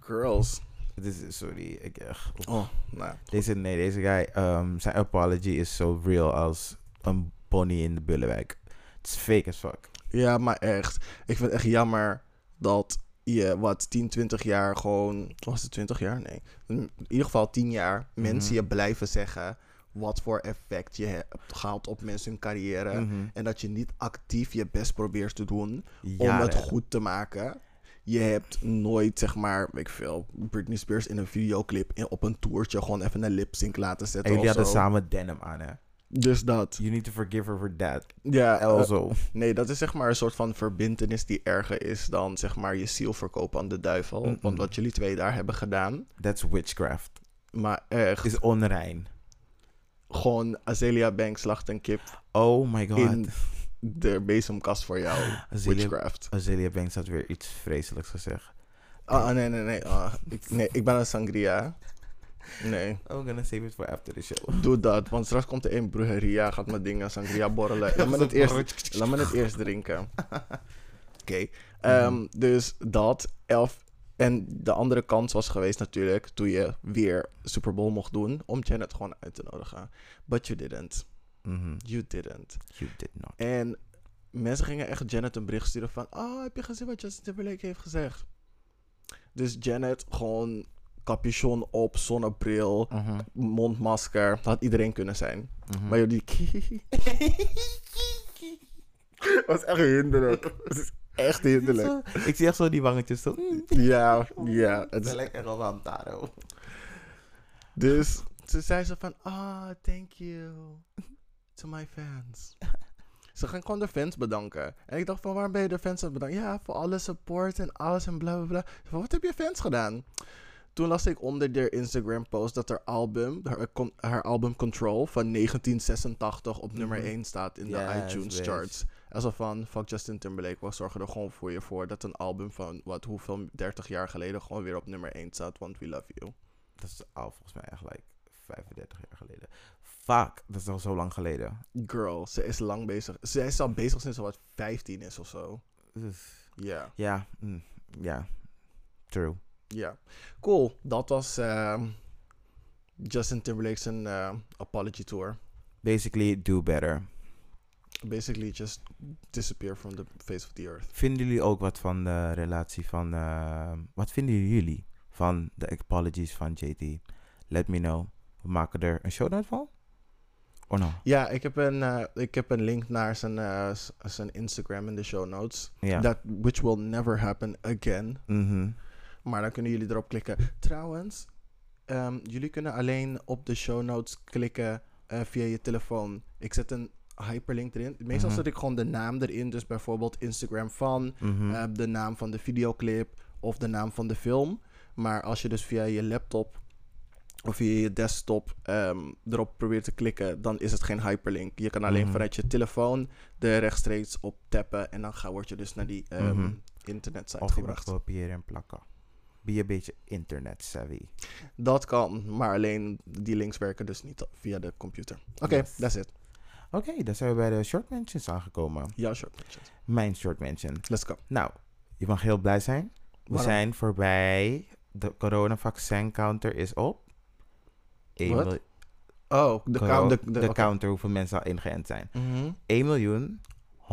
Girls. Het is, sorry, ik echt. Oh, nou. Deze, nee, deze guy, ehm, zijn apology is zo real als een pony in de Bullenwijk. Het is fake as fuck. Ja, maar echt. Ik vind het echt jammer dat je wat 10, 20 jaar gewoon. Was het 20 jaar? Nee. In ieder geval 10 jaar mensen Mhm. je blijven zeggen wat voor effect je hebt gehad op mensen hun carrière. Mhm. En dat je niet actief je best probeert te doen om het goed te maken. Je hebt nooit, zeg maar, weet ik veel, Britney Spears in een videoclip in, op een toertje gewoon even een lip sync laten En zetten. jullie of hadden zo. samen denim aan, hè? Dus dat. You need to forgive her for that. Ja, eh, Also. Nee, dat is zeg maar een soort van verbintenis die erger is dan zeg maar je ziel verkopen aan de duivel. Want wat jullie twee daar hebben gedaan. That's witchcraft. Maar echt, Is onrein. gewoon Azealia Banks slacht een kip Oh my god. in de bezemkast voor jou. Azealia- Witchcraft. Azealia Banks had weer iets vreselijks gezegd. Ah, nee, nee, nee. ah, ik, nee, ik ben een sangria. Nee, I'm gonna save it for after the show. doe dat. Want straks komt er een brujeria, gaat mijn dingen sangria borrelen. Laat me het eerst, laat me het eerst drinken. Oké, ehm, dus dat. Elf. En de andere kans was geweest natuurlijk toen je weer Super Bowl mocht doen om Janet gewoon uit te nodigen. But you didn't. Mhm. You didn't. You did not. En mensen gingen echt Janet een bericht sturen van... Oh, heb je gezien wat Justin Timberlake heeft gezegd? Dus Janet gewoon capuchon op, zonnebril, Mhm. mondmasker. Dat had iedereen kunnen zijn. Mhm. Maar jullie... was echt hinderlijk. Het is echt hinderlijk. Zo- Ik zie echt zo die wangetjes zo. Ja, ja. Het is, lekker al aan Taro. dus ze zei zo van... Ah, thank you to my fans. Ze gaan gewoon de fans bedanken. En ik dacht van, waarom ben je de fans aan het bedanken? Ja, voor alle support en alles en bla bla bla. Van, wat heb je fans gedaan? Toen las ik onder de Instagram post dat haar album, haar, con- haar album Control van 1986 op nummer Mhm. 1 staat in de iTunes charts. Alsof van, fuck Justin Timberlake, we zorgen er gewoon voor je voor dat een album van, wat, hoeveel, 30 jaar geleden gewoon weer op nummer 1 staat, want we love you. Dat is al volgens mij echt like 35 jaar geleden. Fuck, dat is al zo lang geleden. Girl, ze is lang bezig. Ze is al bezig sinds ze wat 15 is of zo. Ja, Ja, mm, ja. True. ja. Cool, dat was ehm, Justin Timberlake's uh, apology tour. Basically, do better. Basically just disappear from the face of the earth. Vinden jullie ook wat van de relatie van... eh, wat vinden jullie van de apologies van JT? Let me know. We maken er een show van? Of no? Ja, ik heb een, eh, ik heb een link naar zijn, eh, zijn Instagram in de show notes. That which will never happen again. Mhm. Maar dan kunnen jullie erop klikken. Trouwens, ehm, jullie kunnen alleen op de show notes klikken eh, via je telefoon. Ik zet een hyperlink erin. Meestal Mhm. zet ik gewoon de naam erin. Dus bijvoorbeeld Instagram van, Mhm. eh, de naam van de videoclip of de naam van de film. Maar als je dus via je laptop of via je desktop ehm, erop probeert te klikken, dan is het geen hyperlink. Je kan alleen Mhm. vanuit je telefoon er rechtstreeks op tappen en dan ga, word je dus naar die ehm Mhm. internetsite of je gebracht. kopiëren en plakken. Be een beetje internet savvy. Dat kan, maar alleen die links werken dus niet via de computer. Oké, Yes. that's it. Oké, dan zijn we bij de short mentions aangekomen. Ja, short mentions. Mijn short mention. Let's go. Nou, je mag heel blij zijn. We Waarom? zijn voorbij. De coronavaccin counter is op. Eén Wat? mil- Oh, de, count, de, de, counter, hoeveel mensen al ingeënt zijn. 1 miljoen 112.563.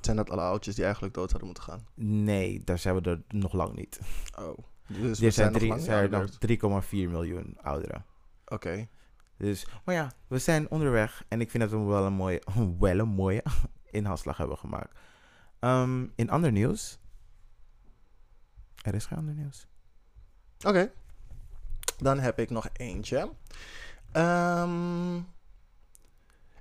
Zijn dat alle oudjes die eigenlijk dood hadden moeten gaan? Nee, daar zijn we er nog lang niet. Oh. Dus er we zijn, drie, zijn er nog 3,4 miljoen ouderen. Oké. Dus, maar ja, we zijn onderweg. En ik vind dat we wel een mooie, wel een mooie inhaalslag hebben gemaakt. Ehm, in ander nieuws. Er is geen ander nieuws. Oké. Dan heb ik nog eentje. Ehm,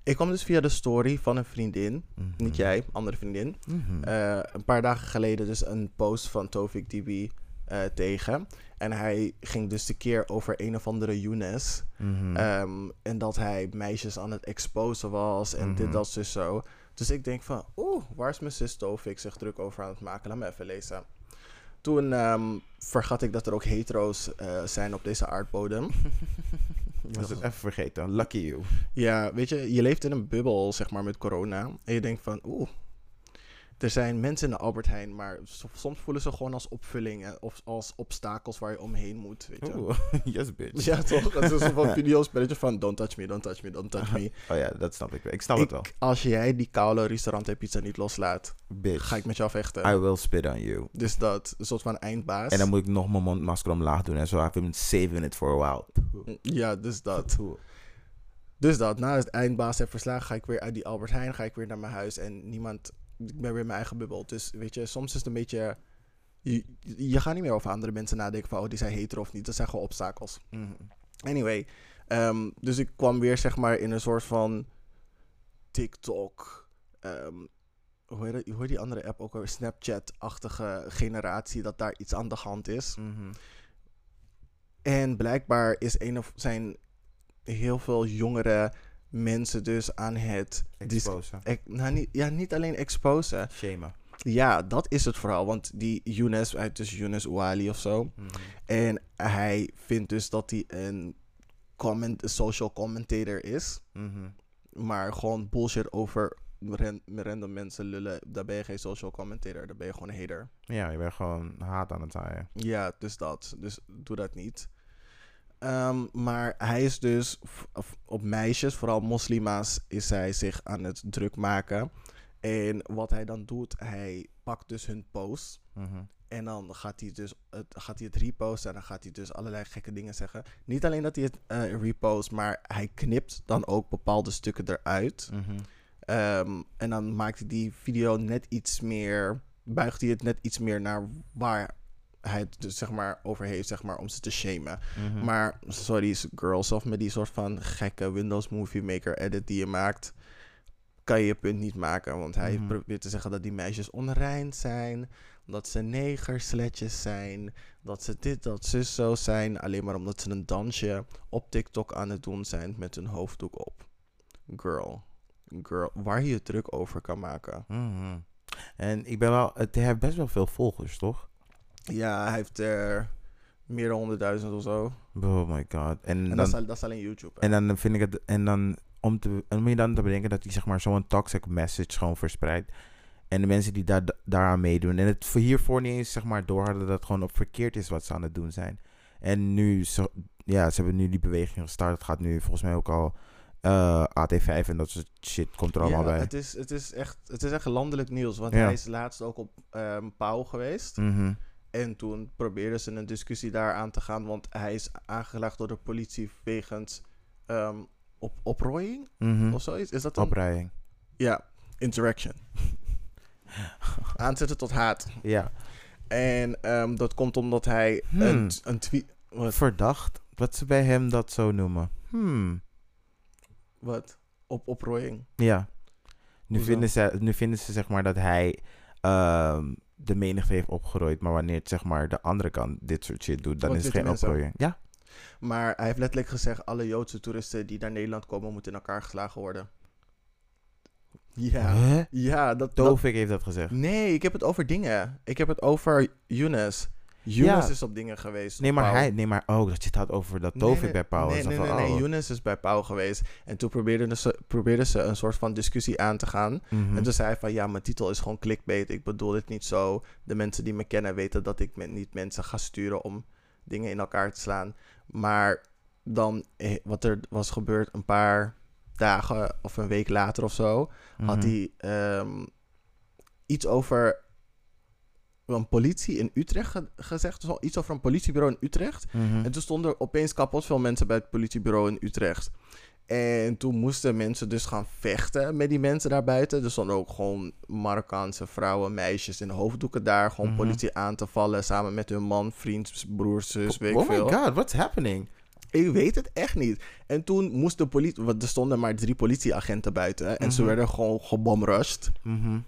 ik kwam dus via de story van een vriendin. Mhm. Niet jij, andere vriendin. Mhm. eh, een paar dagen geleden dus een post van Tovik DB eh, tegen. En hij ging dus de keer over een of andere Younes. Mhm. Ehm, en dat hij meisjes aan het exposen was en dit, dat, zus, zo. Dus ik denk van, oeh, waar is mijn zus Tovik zich druk over aan het maken? Laat me even lezen. Toen ehm, vergat ik dat er ook hetero's eh, zijn op deze aardbodem. Was het even vergeten. Lucky you. Ja, weet je, je leeft in een bubbel, zeg maar, met corona. En je denkt van, oeh, er zijn mensen in de Albert Heijn, maar soms voelen ze gewoon als opvulling en- of als obstakels waar je omheen moet, weet je. Oeh, yes bitch. Ja, toch? Het is een van videospelletje van don't touch me, don't touch me, don't touch me. Oh ja, dat snap ik. wel. Ik snap het wel. Als jij die koude restaurant en pizza niet loslaat, Bitch. ga ik met jou vechten. I will spit on you. Dus dat, een soort van eindbaas. En dan moet ik nog mijn mondmasker omlaag doen en zo. I've been saving it for a while. Ja, dus dat. Dus dat, na het eindbaas heb verslagen, ga ik weer uit die Albert Heijn, ga ik weer naar mijn huis en niemand, ik ben weer in mijn eigen bubbel. Dus weet je, soms is het een beetje, je, je gaat niet meer over andere mensen nadenken van, oh, die zijn hetero of niet. Dat zijn gewoon obstakels. Mhm. Anyway, ehm, dus ik kwam weer zeg maar in een soort van TikTok, ehm, hoe, heet hoe heet die andere app ook alweer, Snapchat-achtige generatie, dat daar iets aan de hand is. Mhm. En blijkbaar is een of zijn heel veel jongere mensen dus aan het... Exposen. ex- nou, niet, ja, niet alleen exposen. Ja, dat is het vooral. Want die Younes, heet dus Younes Ouali of zo. Mhm. En hij vindt dus dat hij een, comment, een social commentator is. Mhm. Maar gewoon bullshit over ran- random mensen lullen. Daar ben je geen social commentator. Daar ben je gewoon een hater. Ja, je bent gewoon haat aan het zaaien. Ja, dus dat. Dus doe dat niet. Ehm, maar hij is dus op meisjes, vooral moslima's, is hij zich aan het druk maken. En wat hij dan doet, hij pakt dus hun post. Mhm. En dan gaat hij, dus het, gaat hij het reposten en dan gaat hij dus allerlei gekke dingen zeggen. Niet alleen dat hij het eh, repost, maar hij knipt dan ook bepaalde stukken eruit. Mhm. Ehm, en dan maakt hij die video net iets meer. Buigt hij het net iets meer naar waar hij het dus zeg maar over heeft, zeg maar, om ze te shamen. Mhm. Maar sorry, girls, of met die soort van gekke Windows Movie Maker edit die je maakt, kan je je punt niet maken. Want hij Mhm. probeert te zeggen dat die meisjes onrein zijn, dat ze negersletjes zijn, dat ze dit, dat ze zo zijn, alleen maar omdat ze een dansje op TikTok aan het doen zijn met hun hoofddoek op. Girl, girl, waar je je druk over kan maken. Mhm. En ik ben wel, het heeft best wel veel volgers, toch? Ja, hij heeft er meer dan 100.000 of zo. Oh my god. En, En dan, dat, is, al- dat is alleen YouTube. hè. en dan vind ik het, en dan om te, om je dan te bedenken dat hij zeg maar zo'n toxic message gewoon verspreidt. En de mensen die daar, daaraan meedoen. En het voor hiervoor niet eens zeg maar door hadden dat het gewoon op verkeerd is wat ze aan het doen zijn. En nu, zo, ja, ze hebben nu die beweging gestart. Het gaat nu volgens mij ook al eh, AT5 en dat soort shit komt er allemaal ja, bij. Het is, het, is echt, het is echt landelijk nieuws. Want Ja. hij is laatst ook op ehm Pauw geweest. Mhm. En toen probeerden ze een discussie daar aan te gaan. Want hij is aangelegd door de politie wegens ehm, op, oprooiing Mhm. of zoiets. Is dat een... Oprijing. Ja, interaction. Aanzetten tot haat. Ja. En ehm, dat komt omdat hij Hmm. een, een tweet... Wat? Verdacht dat ze bij hem dat zo noemen. Hmm. wat? Op oprooiing. Ja. Nu Hoezo? vinden, ze, nu vinden ze zeg maar dat hij ehm, de menigte heeft opgerooid. Maar wanneer het zeg maar de andere kant dit soort shit doet, dan Wat is het geen oprooien. Ja. Maar hij heeft letterlijk gezegd... alle Joodse toeristen die naar Nederland komen... moeten in elkaar geslagen worden. Ja. Ja, dat... dat Tovik heeft dat gezegd. nee, ik heb het over dingen. Ik heb het over Younes. Younes Ja. is op dingen geweest. Nee, maar Pauw. hij, nee, maar oh, dat je het had over dat Tovik nee, bij Pauw Nee, nee, nee, van, nee. oh. Younes is bij Pauw geweest. En toen probeerden ze, probeerden ze een soort van discussie aan te gaan. Mhm. En toen zei hij van, ja, mijn titel is gewoon clickbait. Ik bedoel dit niet zo. De mensen die me kennen weten dat ik met, niet mensen ga sturen om dingen in elkaar te slaan. Maar dan, eh, wat er was gebeurd een paar dagen of een week later of zo, had Mhm. hij ehm, iets over een politie in Utrecht ge- gezegd. Dus iets over een politiebureau in Utrecht. Mhm. En toen stonden er opeens kapot veel mensen bij het politiebureau in Utrecht. En toen moesten mensen dus gaan vechten met die mensen daar buiten. Er stonden ook gewoon Marokkaanse vrouwen, meisjes in hoofddoeken daar. Gewoon Mhm. politie aan te vallen samen met hun man, vriend, broer, zus, weet ik oh my god, what's happening? Ik weet het echt niet. En toen moest de politie... Want er stonden maar drie politieagenten buiten. En ze Mhm. werden gewoon gebomrust. Mhm.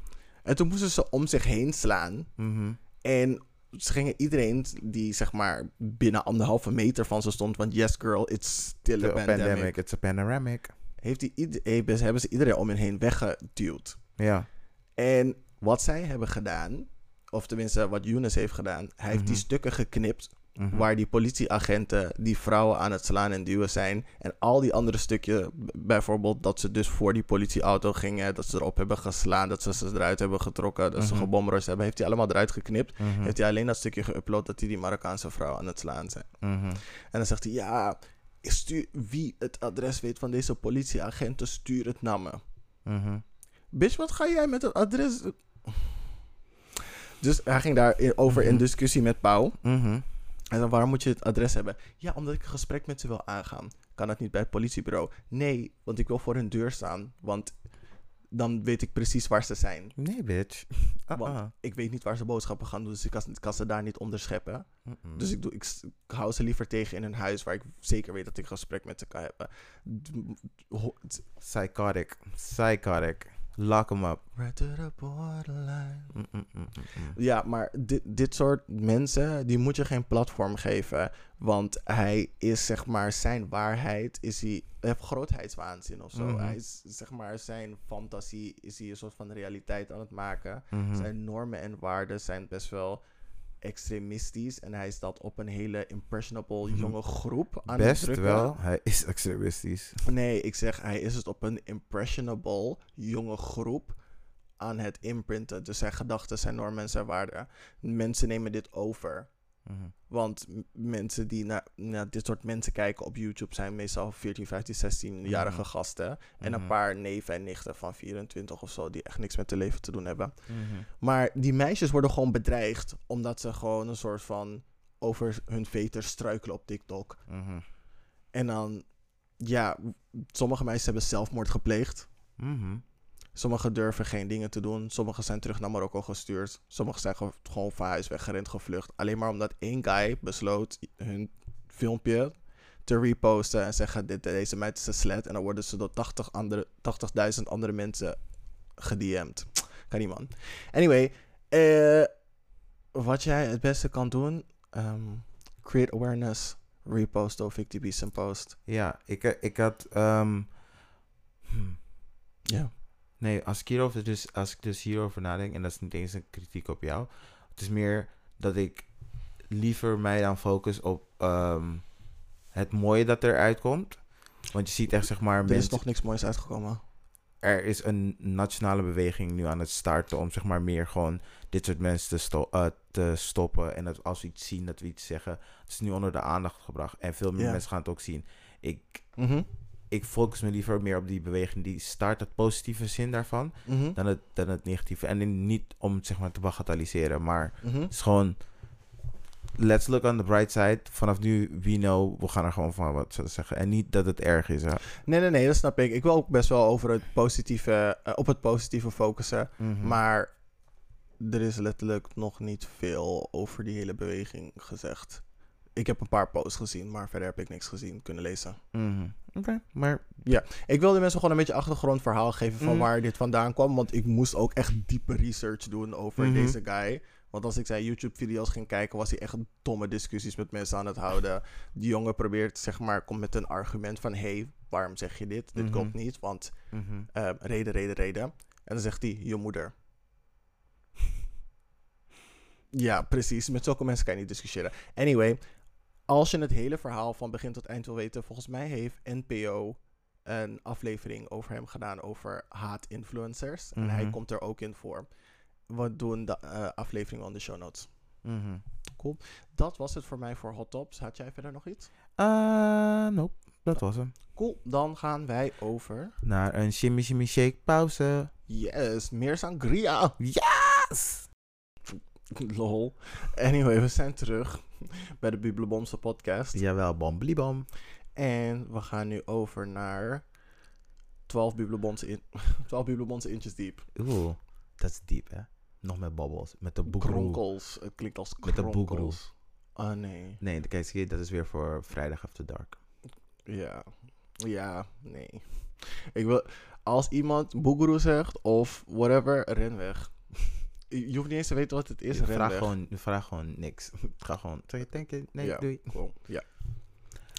En toen moesten ze om zich heen slaan. Mhm. En ze gingen iedereen die zeg maar binnen anderhalve meter van ze stond... Want yes girl, it's still a pandemic. pandemic, it's a panoramic. Heeft die, hebben ze- hebben ze iedereen om hen heen weggeduwd. Ja. En wat zij hebben gedaan... Of tenminste wat Younes heeft gedaan... Hij heeft die Mhm. stukken geknipt... Mhm. waar die politieagenten die vrouwen aan het slaan en duwen zijn. En al die andere stukjes, b- bijvoorbeeld dat ze dus voor die politieauto gingen, dat ze erop hebben geslaan, dat ze ze eruit hebben getrokken, dat ze Mhm. gebomrust hebben, heeft hij allemaal eruit geknipt. Mhm. Heeft hij alleen dat stukje geüpload dat hij die Marokkaanse vrouw aan het slaan zijn. En dan zegt hij, ja, stuur, wie het adres weet van deze politieagenten, stuur het naar me. Bitch, wat ga jij met het adres... Dus hij ging daarover in discussie met Pauw. Mhm. En dan waarom moet je het adres hebben? Ja, omdat ik een gesprek met ze wil aangaan. Kan dat niet bij het politiebureau? Nee, want ik wil voor hun deur staan. Want dan weet ik precies waar ze zijn. Nee, bitch. Ah, Want ah. ik weet niet waar ze boodschappen gaan doen. Dus ik kan, kan ze daar niet onderscheppen. Dus ik, doe, ik, ik hou ze liever tegen in een huis waar ik zeker weet dat ik een gesprek met ze kan hebben. Psychotic. Psychotic. Lock him up. Right to the borderline. Mm-mm-mm-mm. Ja, maar dit, dit soort mensen, die moet je geen platform geven. Want hij is, zeg maar, zijn waarheid, is hij, hij heeft grootheidswaanzin of zo. Mhm. Hij is, zeg maar, zijn fantasie is hij een soort van realiteit aan het maken. Mhm. Zijn normen en waarden zijn best wel extremistisch. En hij is dat op een hele impressionable Mhm. jonge groep aan Best het drukken. wel. Hij is extremistisch. Nee, ik zeg, hij is het op een impressionable jonge groep aan het imprinten. Dus zijn gedachten, zijn normen en zijn waarden. Mensen nemen dit over. Mhm. Want m- mensen die naar, naar dit soort mensen kijken op YouTube zijn meestal 14, 15, 16-jarige Mhm. gasten. En een Mhm. paar neven en nichten van 24 of zo die echt niks met hun leven te doen hebben. Mhm. Maar die meisjes worden gewoon bedreigd omdat ze gewoon een soort van over hun veters struikelen op TikTok. En dan, ja, sommige meisjes hebben zelfmoord gepleegd. Mhm. Sommigen durven geen dingen te doen. Sommigen zijn terug naar Marokko gestuurd. Sommigen zijn ge- gewoon van huis weggerend, gevlucht. Alleen maar omdat één guy besloot hun filmpje te reposten en zeggen: dit, deze meid is een slet. En dan worden ze door 80 andere, 80.000 andere mensen gedM'd. Kan niet, man. Anyway, eh, wat jij het beste kan doen: ehm, create awareness, repost of Victor zijn post. Ja, ik, eh, ik had... ehm, hmm. Ja. Nee, als ik, hierover dus, als ik dus hierover nadenk, en dat is niet eens een kritiek op jou. Het is meer dat ik liever mij dan focus op ehm, het mooie dat eruit komt. Want je ziet echt, zeg maar, Er is mensen, nog niks moois uitgekomen. er is een nationale beweging nu aan het starten om zeg maar meer gewoon dit soort mensen te, sto- eh, te stoppen. En dat als we iets zien, dat we iets zeggen. Het is nu onder de aandacht gebracht. En veel meer mensen gaan het ook zien. Ik, Mhm, ik focus me liever meer op die beweging die start, het positieve zin daarvan, mhm, dan het, dan het negatieve. En niet om het zeg maar te bagatelliseren, maar mhm. het is gewoon... Let's look on the bright side. Vanaf nu, we know, we gaan er gewoon van wat zeggen. En niet dat het erg is. Hè. Nee, nee, nee, dat snap ik. Ik wil ook best wel over het positieve, eh, op het positieve focussen. Mhm. Maar er is letterlijk nog niet veel over die hele beweging gezegd. Ik heb een paar posts gezien, maar verder heb ik niks gezien kunnen lezen. Mhm. Oké, maar Ik wilde mensen gewoon een beetje achtergrondverhaal geven van Mhm. waar dit vandaan kwam. Want ik moest ook echt diepe research doen over Mhm. deze guy. Want als ik zijn YouTube-video's ging kijken, was hij echt domme discussies met mensen aan het houden. Die jongen probeert, zeg maar, komt met een argument van... hey, waarom zeg je dit? Dit klopt niet, want eh, reden, reden, reden. En dan zegt hij, je moeder. ja, precies. Met zulke mensen kan je niet discussiëren. Anyway, als je het hele verhaal van begin tot eind wil weten... volgens mij heeft NPO een aflevering over hem gedaan over haat-influencers. En hij Mhm. komt er ook in voor. We doen de eh, aflevering on de show notes. Mhm. Dat was het voor mij voor Hot Tops. Had jij verder nog iets? Uh, nope, dat was hem. Cool, dan gaan wij over... Naar een shimmy shimmy shake pauze. Yes, meer sangria. Yes! Lol. Anyway, we zijn terug bij de Bibelbomse podcast. Jawel, bombliebom. En we gaan nu over naar 12 Bibelbomse, in, 12 Bibelbomse inches diep. Oeh, dat is diep hè. Nog met babbels. Met de boekroe. Kronkels. Het klinkt als Met de kronkels. Ah, nee. Nee, kijk, dat is weer voor Vrijdag After Dark. Ja. Ja, nee. Ik wil... Als iemand boegeroe zegt of whatever, ren weg. Je hoeft niet eens te weten wat het is, Je weg. gewoon, je vraagt gewoon niks. Ga gewoon, zeg je, denk je, nee, Ja. doei. Cool. Ja.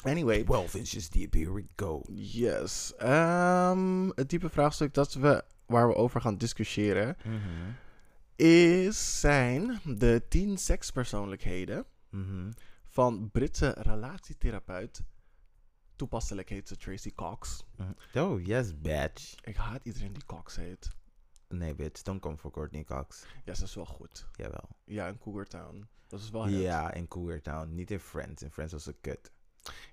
Anyway, 12 inches deep, here we go. Yes. Ehm, het diepe vraagstuk dat we, waar we over gaan discussiëren Mhm. is, zijn de 10 sekspersoonlijkheden Mhm. van Britse relatietherapeut. Toepasselijk heet ze Tracy Cox. Mhm. Oh, yes, bitch. Ik haat iedereen die Cox heet. Nee, bitch, don't come for Courtney Cox. Ja, ze is wel goed. Jawel. Ja, in Cougar Town. Dat is wel. Ja, in Cougar Town. Niet in Friends. In Friends was ze kut.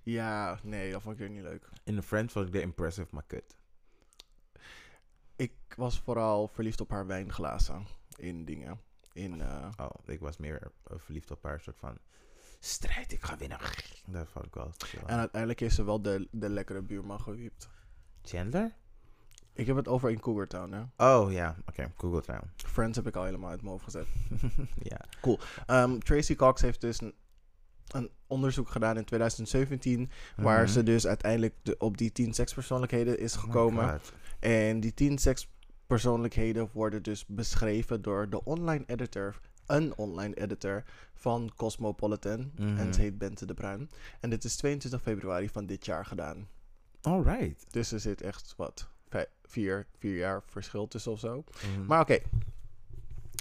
Ja, nee, dat vond ik weer niet leuk. In de Friends was ik de impressive, maar kut. Ik was vooral verliefd op haar wijnglazen in dingen. In, eh, Oh, ik was meer eh, verliefd op haar soort van strijd, ik ga winnen. Dat vond ik wel. en uiteindelijk heeft ze wel de, de lekkere buurman gewiept. Chandler? Ik heb het over in Cougar Town, hè. Oh ja, oké, Google Town. Friends heb ik al helemaal uit mijn hoofd gezet. ja. Ehm, Tracy Cox heeft dus een, een onderzoek gedaan in 2017, waar Mhm. ze dus uiteindelijk de, op die 10 sekspersoonlijkheden is Oh gekomen. En die 10 sekspersoonlijkheden worden dus beschreven door de online editor, een online editor van Cosmopolitan. Mhm. En ze heet Bente de Bruin. En dit is 22 februari van dit jaar gedaan. Alright. Dus er zit echt wat, vier, vier jaar verschil tussen of zo. Mhm. Maar oké.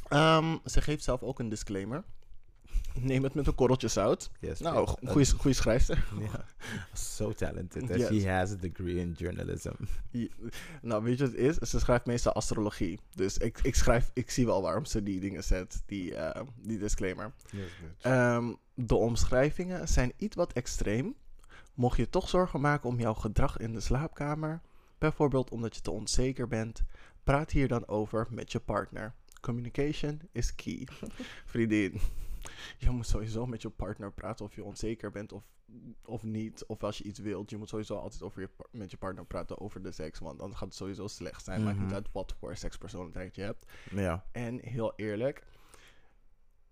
Ehm, ze geeft zelf ook een disclaimer. Neem het met een korreltje zout. yes, Nou, goede, goede schrijfster. So talented. And Yes. she has a degree in journalism. Nou, weet je wat het is? Ze schrijft meestal astrologie. Dus ik, ik, schrijf, ik zie wel waarom ze die dingen zet, die, eh, die disclaimer. Yes. Ehm, de omschrijvingen zijn iets wat extreem. Mocht je toch zorgen maken om jouw gedrag in de slaapkamer, bijvoorbeeld omdat je te onzeker bent, praat hier dan over met je partner. Communication is key. Vriendin, Je moet sowieso met je partner praten of je onzeker bent of, of niet. Of als je iets wilt. Je moet sowieso altijd over je, met je partner praten over de seks. Want dan gaat het sowieso slecht zijn. Maakt niet Mhm. uit wat voor sekspersoonlijkheid je hebt. Ja. En heel eerlijk,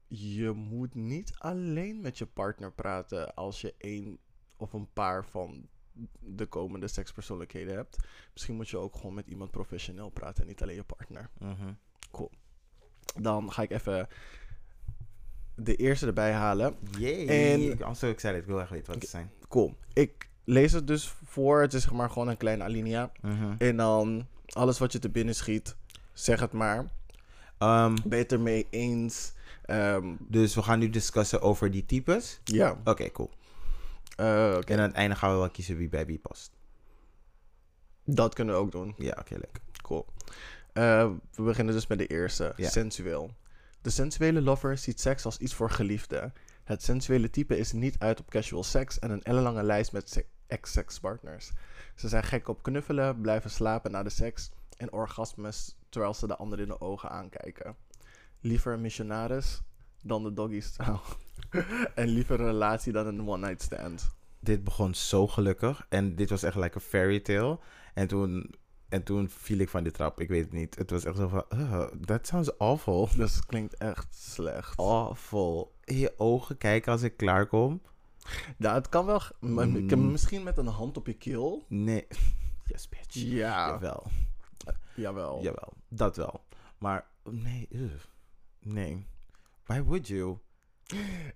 je moet niet alleen met je partner praten als je één of een paar van de komende sekspersoonlijkheden hebt. Misschien moet je ook gewoon met iemand professioneel praten en niet alleen je partner. Mhm. Dan ga ik even de eerste erbij halen. Yay. En- Ik ben zo excited. Ik wil echt weten wat het zijn. Cool. Ik lees het dus voor. Het is zeg maar gewoon een kleine alinea. Mhm. En dan alles wat je te binnen schiet, zeg het maar. Ben je het ermee eens? Ehm, dus we gaan nu discussen over die types. ja. Oké, cool. Oké. En aan het einde gaan we wel kiezen wie bij wie past. Dat kunnen we ook doen. Ja, oké, lekker. Cool. Eh, we beginnen dus met de eerste. Ja. Sensueel. De sensuele lover ziet seks als iets voor geliefden. Het sensuele type is niet uit op casual seks en een ellenlange lijst met se- ex-sekspartners. Ze zijn gek op knuffelen, blijven slapen na de seks en orgasmes terwijl ze de ander in de ogen aankijken. Liever een missionaris dan de doggy style. en liever een relatie dan een one-night stand. Dit begon zo gelukkig. En dit was echt like een fairy tale. En toen, en toen viel ik van die trap. Ik weet het niet. Het was echt zo van... "Ugh, that sounds awful. Het klinkt echt slecht. Awful. In je ogen kijken als ik klaarkom. Ja, het kan wel. Mm. Misschien met een hand op je keel. Nee. Yes, bitch. Ja, Jawel. jawel. Jawel. Dat wel. Maar nee. ugh. Nee. Why would you?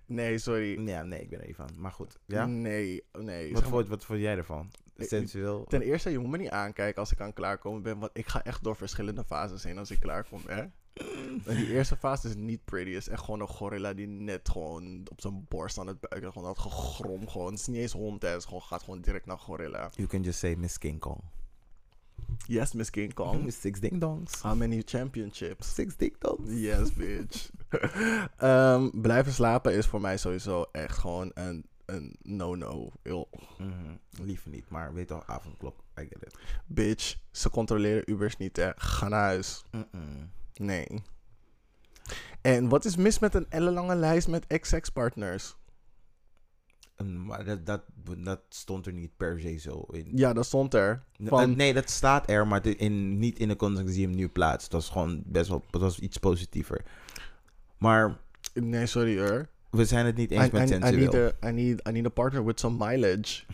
Nee, sorry. Ja, nee, ik ben er niet van. Maar goed. Ja? Nee, nee. Wat, vond, wat vond jij ervan? Sensueel? Ten eerste, je moet me niet aankijken als ik aan klaarkomen ben. Want ik ga echt door verschillende fases heen als ik klaarkom, hè. En die eerste fase is niet pretty. is echt gewoon een gorilla die net gewoon op zijn borst aan het buiken. Gewoon dat gegrom gewoon. Het is niet eens hond, hè. Het is gewoon, gaat gewoon direct naar gorilla. You can just say Miss King Kong. Yes, Miss King Kong. Six ding dongs. How many championships? Six ding dongs. Yes, bitch. Ehm, blijven slapen is voor mij sowieso echt gewoon een, een no-no. Liever niet, maar weet toch, avondklok. I get it. Bitch, ze controleren Ubers niet, hè. Ga naar huis. Nee. En wat is mis met een ellenlange lijst met ex-ex-partners? Mm, Maar dat, dat, dat stond er niet per se zo in. Ja, dat stond er. Van, eh, Nee, dat staat er, maar in, niet in de context die hem nu plaatst. Dat is gewoon best wel dat was iets positiever. Maar Nee, sorry hoor. we zijn het niet eens I, met I, I, need a, I, need, I need a partner with some mileage.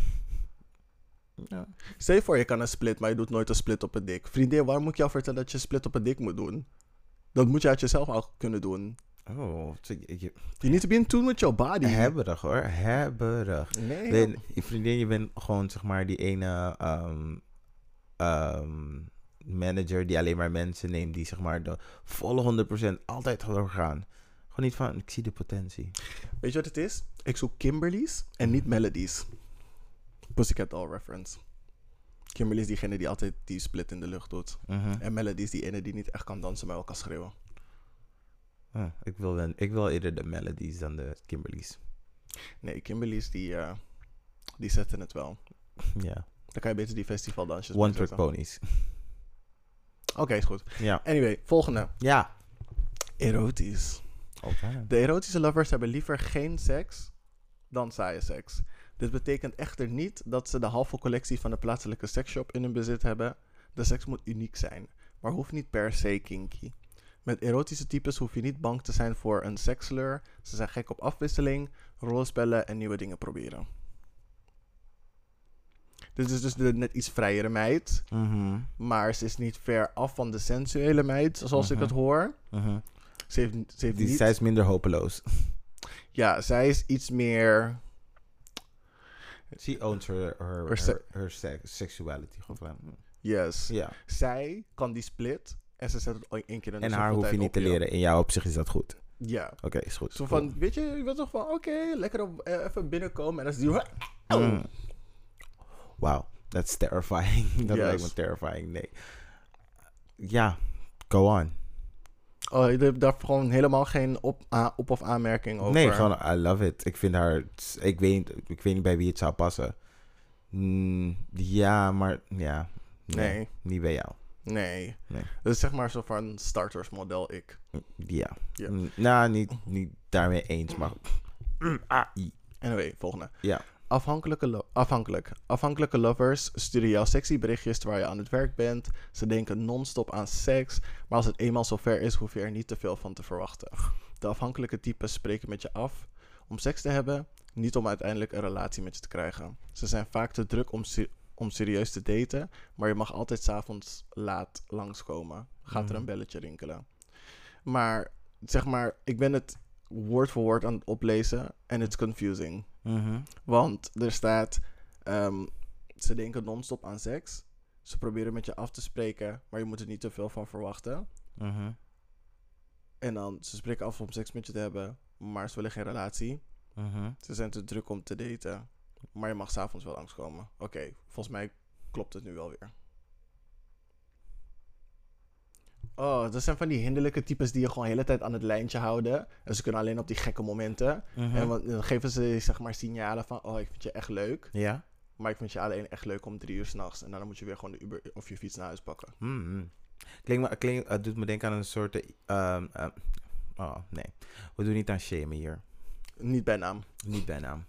Ja. Stel je voor, je kan een split, maar je doet nooit een split op een dik. Vriendin, waarom moet ik jou vertellen dat je split op een dik moet doen? Dat moet je uit jezelf al kunnen doen. Oh, je, You need to be in tune with your body. hebberig hoor, hebberig. Nee. Nee, je vriendin, je bent gewoon zeg maar die ene ehm, ehm, manager die alleen maar mensen neemt die zeg maar de volle 100% altijd doorgaan. Gewoon niet van, ik zie de potentie. Weet je wat het is? Ik zoek Kimberly's en niet Melodies. Pussycat Doll reference. Kimberly is diegene die altijd die split in de lucht doet. Mhm. En Melody is die ene die niet echt kan dansen, maar wel kan schreeuwen. Ah, ik, wil, wel- ik wil eerder de melodies dan de Kimberly's. Nee, Kimberly's die, eh, die zetten het wel. Ja. Dan kan je beter die festivaldansjes One zetten. ponies. Oké, is goed. Ja. Anyway, volgende. Ja. Erotisch. De erotische lovers hebben liever geen seks dan saaie seks. Dit betekent echter niet dat ze de halve collectie van de plaatselijke seksshop in hun bezit hebben. De seks moet uniek zijn, maar hoeft niet per se kinky. Met erotische types hoef je niet bang te zijn voor een seksleur. Ze zijn gek op afwisseling, rollenspellen en nieuwe dingen proberen. Dit is dus de net iets vrijere meid, Mhm. maar ze is niet ver af van de sensuele meid, zoals ik Mhm. het hoor. Mhm. Ze heeft, ze heeft Die, niet... zij is minder hopeloos. Ja, zij is iets meer... She owns her, her, Her her, se- her sex- sexuality. Gewoon Yes. Ja. Zij kan die split en ze zet het één keer in de En haar hoef je niet te leren. In jouw opzicht is dat goed. Ja. Oké, is goed. Zo Cool. van, weet je, je wilt toch van, oké, lekker op, eh, even binnenkomen. En dan is die... Oh. Mm. Wow, that's terrifying. dat Yes. lijkt me terrifying. Nee. Ja, go on. Oh, je hebt daar gewoon helemaal geen op, op- of aanmerking over. Nee, gewoon, I love it. Ik vind haar, ik weet, ik weet niet bij wie het zou passen. Mm, ja, maar ja. Nee. Niet bij jou. Nee. Nee. Dat is zeg maar zo van startersmodel ik. Ja. Ja. Mm, Nou, niet, niet daarmee eens, maar... Mm, AI. Anyway, volgende. Ja. Afhankelijke, lo- afhankelijk. Afhankelijke lovers sturen jou sexy berichtjes terwijl je aan het werk bent. Ze denken non-stop aan seks, maar als het eenmaal zover is, hoef je er niet te veel van te verwachten. De afhankelijke types spreken met je af om seks te hebben, niet om uiteindelijk een relatie met je te krijgen. Ze zijn vaak te druk om, om serieus te daten, maar je mag altijd s'avonds laat langskomen. Gaat er Mhm. een belletje rinkelen. Maar zeg maar, ik ben het woord voor woord aan het oplezen en it's confusing. Mhm. Want er staat, ehm, ze denken non-stop aan seks. Ze proberen met je af te spreken, maar je moet er niet te veel van verwachten. Mhm. En dan, ze spreken af om seks met je te hebben, maar ze willen geen relatie. Ze zijn te druk om te daten, maar je mag s'avonds wel langskomen. Oké, volgens mij klopt het nu wel weer. Oh, dat zijn van die hinderlijke types die je gewoon de hele tijd aan het lijntje houden. En ze kunnen alleen op die gekke momenten. Mhm. En dan geven ze zeg maar signalen van, oh, ik vind je echt leuk. Ja? Maar ik vind je alleen echt leuk om drie uur s'nachts. En dan moet je weer gewoon de Uber of je fiets naar huis pakken. Mhm. Klinkt, me- klinkt, het doet me denken aan een soort... eh, ehm, ehm, oh, nee. We doen niet aan shamen hier. Niet bij naam. Niet bij naam.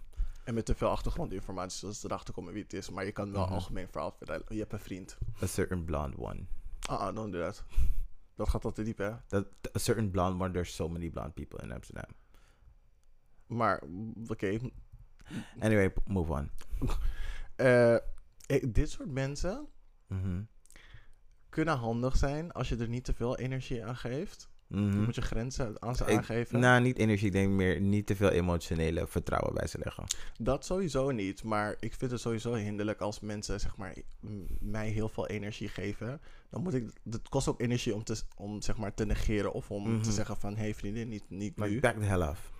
En met te veel achtergrondinformatie, zodat ze erachter komen wie het is. Maar je kan wel Mhm. algemeen verhaal vertellen. Je hebt een vriend. A certain blonde one. Ah, don't do that. Dat gaat al te diep, hè? That, a certain blonde one, there's so many blonde people in Amsterdam. Maar, oké. Anyway, move on. Eh, ik- dit soort mensen Mhm. kunnen handig zijn als je er niet te veel energie aan geeft. Mhm. Je moet je grenzen aan ze Ik- aangeven. Nou, niet energie. Ik denk meer niet te veel emotionele vertrouwen bij ze leggen. Dat sowieso niet, maar ik vind het sowieso hinderlijk als mensen zeg maar mij heel veel energie geven. Dan moet ik, het kost ook energie om, te, om zeg maar te negeren of om Mhm. te zeggen van hey vriendin, niet, niet Maar nu. back the hell off.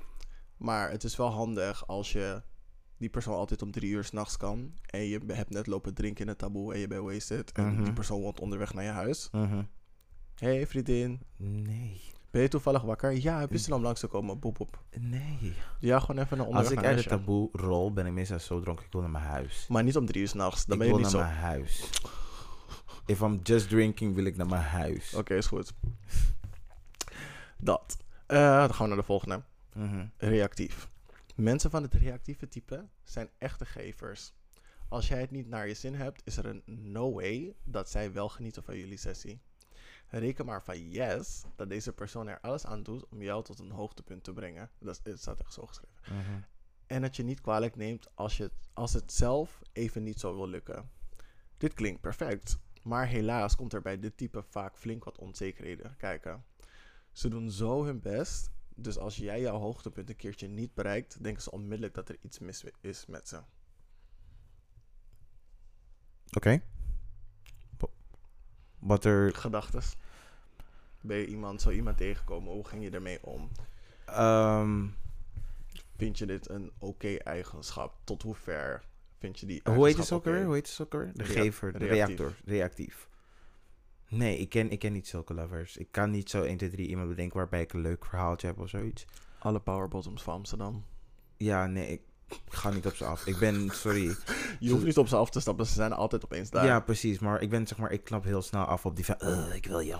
Maar het is wel handig als je die persoon altijd om drie uur s'nachts kan en je hebt net lopen drinken in het taboe en je bent wasted en Mhm. die persoon woont onderweg naar je huis. Mhm. Hey vriendin, Nee. ben je toevallig wakker? Ja, heb je zin om langs te komen? Boep boep. Nee. Ja, gewoon even naar onderweg Als ik naar uit huisje. taboe rol, ben ik meestal zo dronken. Ik wil naar mijn huis. Maar niet om drie uur s'nachts, dan ik ben je wil niet naar zo... mijn huis. If I'm just drinking, wil ik naar mijn huis. Oké, is goed. Dat. Eh, dan gaan we naar de volgende. Mhm. Reactief. Mensen van het reactieve type zijn echte gevers. Als jij het niet naar je zin hebt, is er een no way dat zij wel genieten van jullie sessie. Reken maar van yes dat deze persoon er alles aan doet om jou tot een hoogtepunt te brengen. Dat is, staat echt zo geschreven. Mhm. En dat je niet kwalijk neemt als, je, als het zelf even niet zo wil lukken. Dit klinkt perfect, maar helaas komt er bij dit type vaak flink wat onzekerheden kijken. Ze doen zo hun best, dus als jij jouw hoogtepunt een keertje niet bereikt, denken ze onmiddellijk dat er iets mis is met ze. Oké. Wat er... Gedachtes. Ben je iemand, zo iemand tegengekomen? Hoe ging je ermee om? ehm, Vind je dit een oké eigenschap? Tot hoe ver vind je die hoe heet het ook? Hoe heet het ook? De Rea- gever, de reactief. reactor, reactief. Nee, ik ken, ik ken niet zulke lovers. Ik kan niet zo 1, 2, 3 iemand bedenken waarbij ik een leuk verhaaltje heb of zoiets. Alle power bottoms van Amsterdam. Ja, nee, ik ga niet op ze af. Ik ben, sorry. Je hoeft niet op ze af te stappen, ze zijn altijd opeens daar. Ja, precies. Maar ik ben, zeg maar, ik knap heel snel af op die van, "Ugh, ik wil je.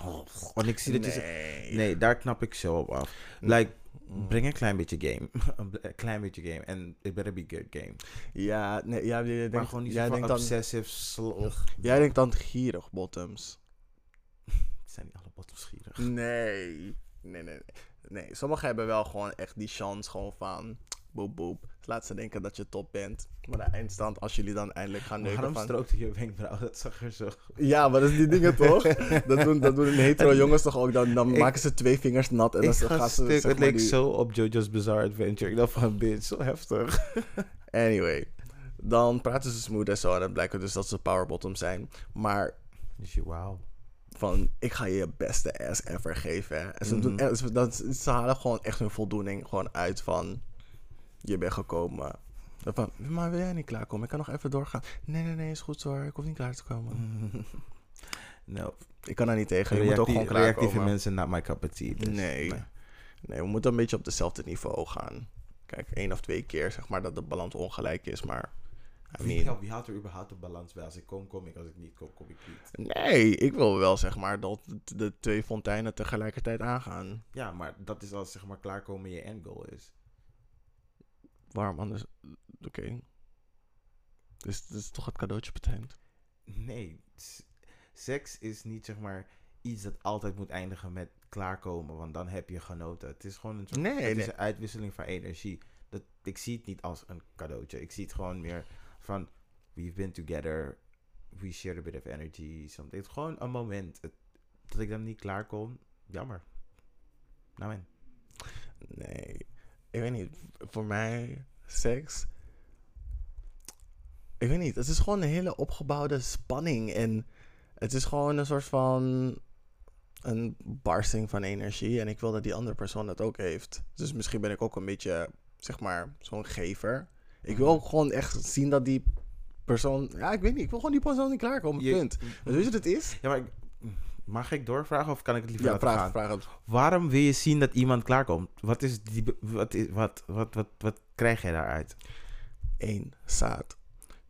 Want ik zie dat je... zegt- nee. Nee, daar knap ik zo op af. Mm. Like, breng een klein beetje game. een klein beetje game. En it better be good game. Ja, nee, ja, jij maar denkt, gewoon niet jij, zo denkt dan, obsessive slog. jij denkt dan gierig bottoms. Zijn niet alle bottoms gierig. Nee. Nee, nee, nee. Nee, sommigen hebben wel gewoon echt die chance gewoon van boep boep. Laat ze denken dat je top bent. Maar de eindstand, als jullie dan eindelijk gaan neuken Waarom van... strookte je wenkbrauw? Dat zag er zo... Ja, maar dat is die dingen toch? dat, doen, dat doen hetero jongens toch ook. Dan, dan Ik- maken ze twee vingers nat en dan ga gaan ze... stuk. Het leek die- zo op JoJo's Bizarre Adventure. Ik dacht van, bitch, zo heftig. Anyway. Dan praten ze smooth en zo. En dan blijkt het dus dat ze power bottom zijn. Maar Dus je, wauw. van ik ga je je beste ass ever geven. En ze, doen, Mhm. ze, dat, ze halen gewoon echt hun voldoening gewoon uit van je bent gekomen. En Van, maar wil jij niet klaarkomen? Ik kan nog even doorgaan. Nee, nee, nee, is goed hoor. Ik hoef niet klaar te komen. no. Ik kan daar niet tegen. Je moet ook gewoon reactieve klaarkomen. mensen, not my cup of tea. dus, Nee. Nee, we moeten een beetje op dezelfde niveau gaan. Kijk, één of twee keer zeg maar dat de balans ongelijk is. Maar Wie, mean- wie houdt er überhaupt de balans bij? Als ik kom, kom ik. Als ik niet kom, kom ik niet. Nee, ik wil wel zeg maar dat de- de twee fonteinen tegelijkertijd aangaan. Ja, maar dat is als zeg maar klaarkomen je endgoal is. Waarom anders? Oké. Dus dat is toch het cadeautje het eind. Nee, seks is niet zeg maar iets dat altijd moet eindigen met klaarkomen, want dan heb je genoten. Het is gewoon een, soort, Nee, het is een uitwisseling van energie. Dat, ik zie het niet als een cadeautje. Ik zie het gewoon meer van, we've been together, we shared a bit of energy. Something. Het is gewoon een moment. Het- dat ik dan niet klaarkom, jammer. Nou en. Nee, ik weet niet. Voor mij, seks. Ik weet niet. Het is gewoon een hele opgebouwde spanning. En het is gewoon een soort van. Een barsting van energie. En ik wil dat die andere persoon dat ook heeft. Dus misschien ben ik ook een beetje, zeg maar, zo'n gever. Ik wil ook gewoon echt zien dat die persoon. Ja, ik weet niet. Ik wil gewoon die persoon niet klaarkomen. Punt. Dus weet je wat het is? Ja, maar ik- mag ik doorvragen of kan ik het liever Ja, laten vraag, gaan? vraag het. Waarom wil je zien dat iemand klaarkomt? Wat, is die, wat, is, wat, wat, wat, wat krijg jij daaruit? Eén, zaad.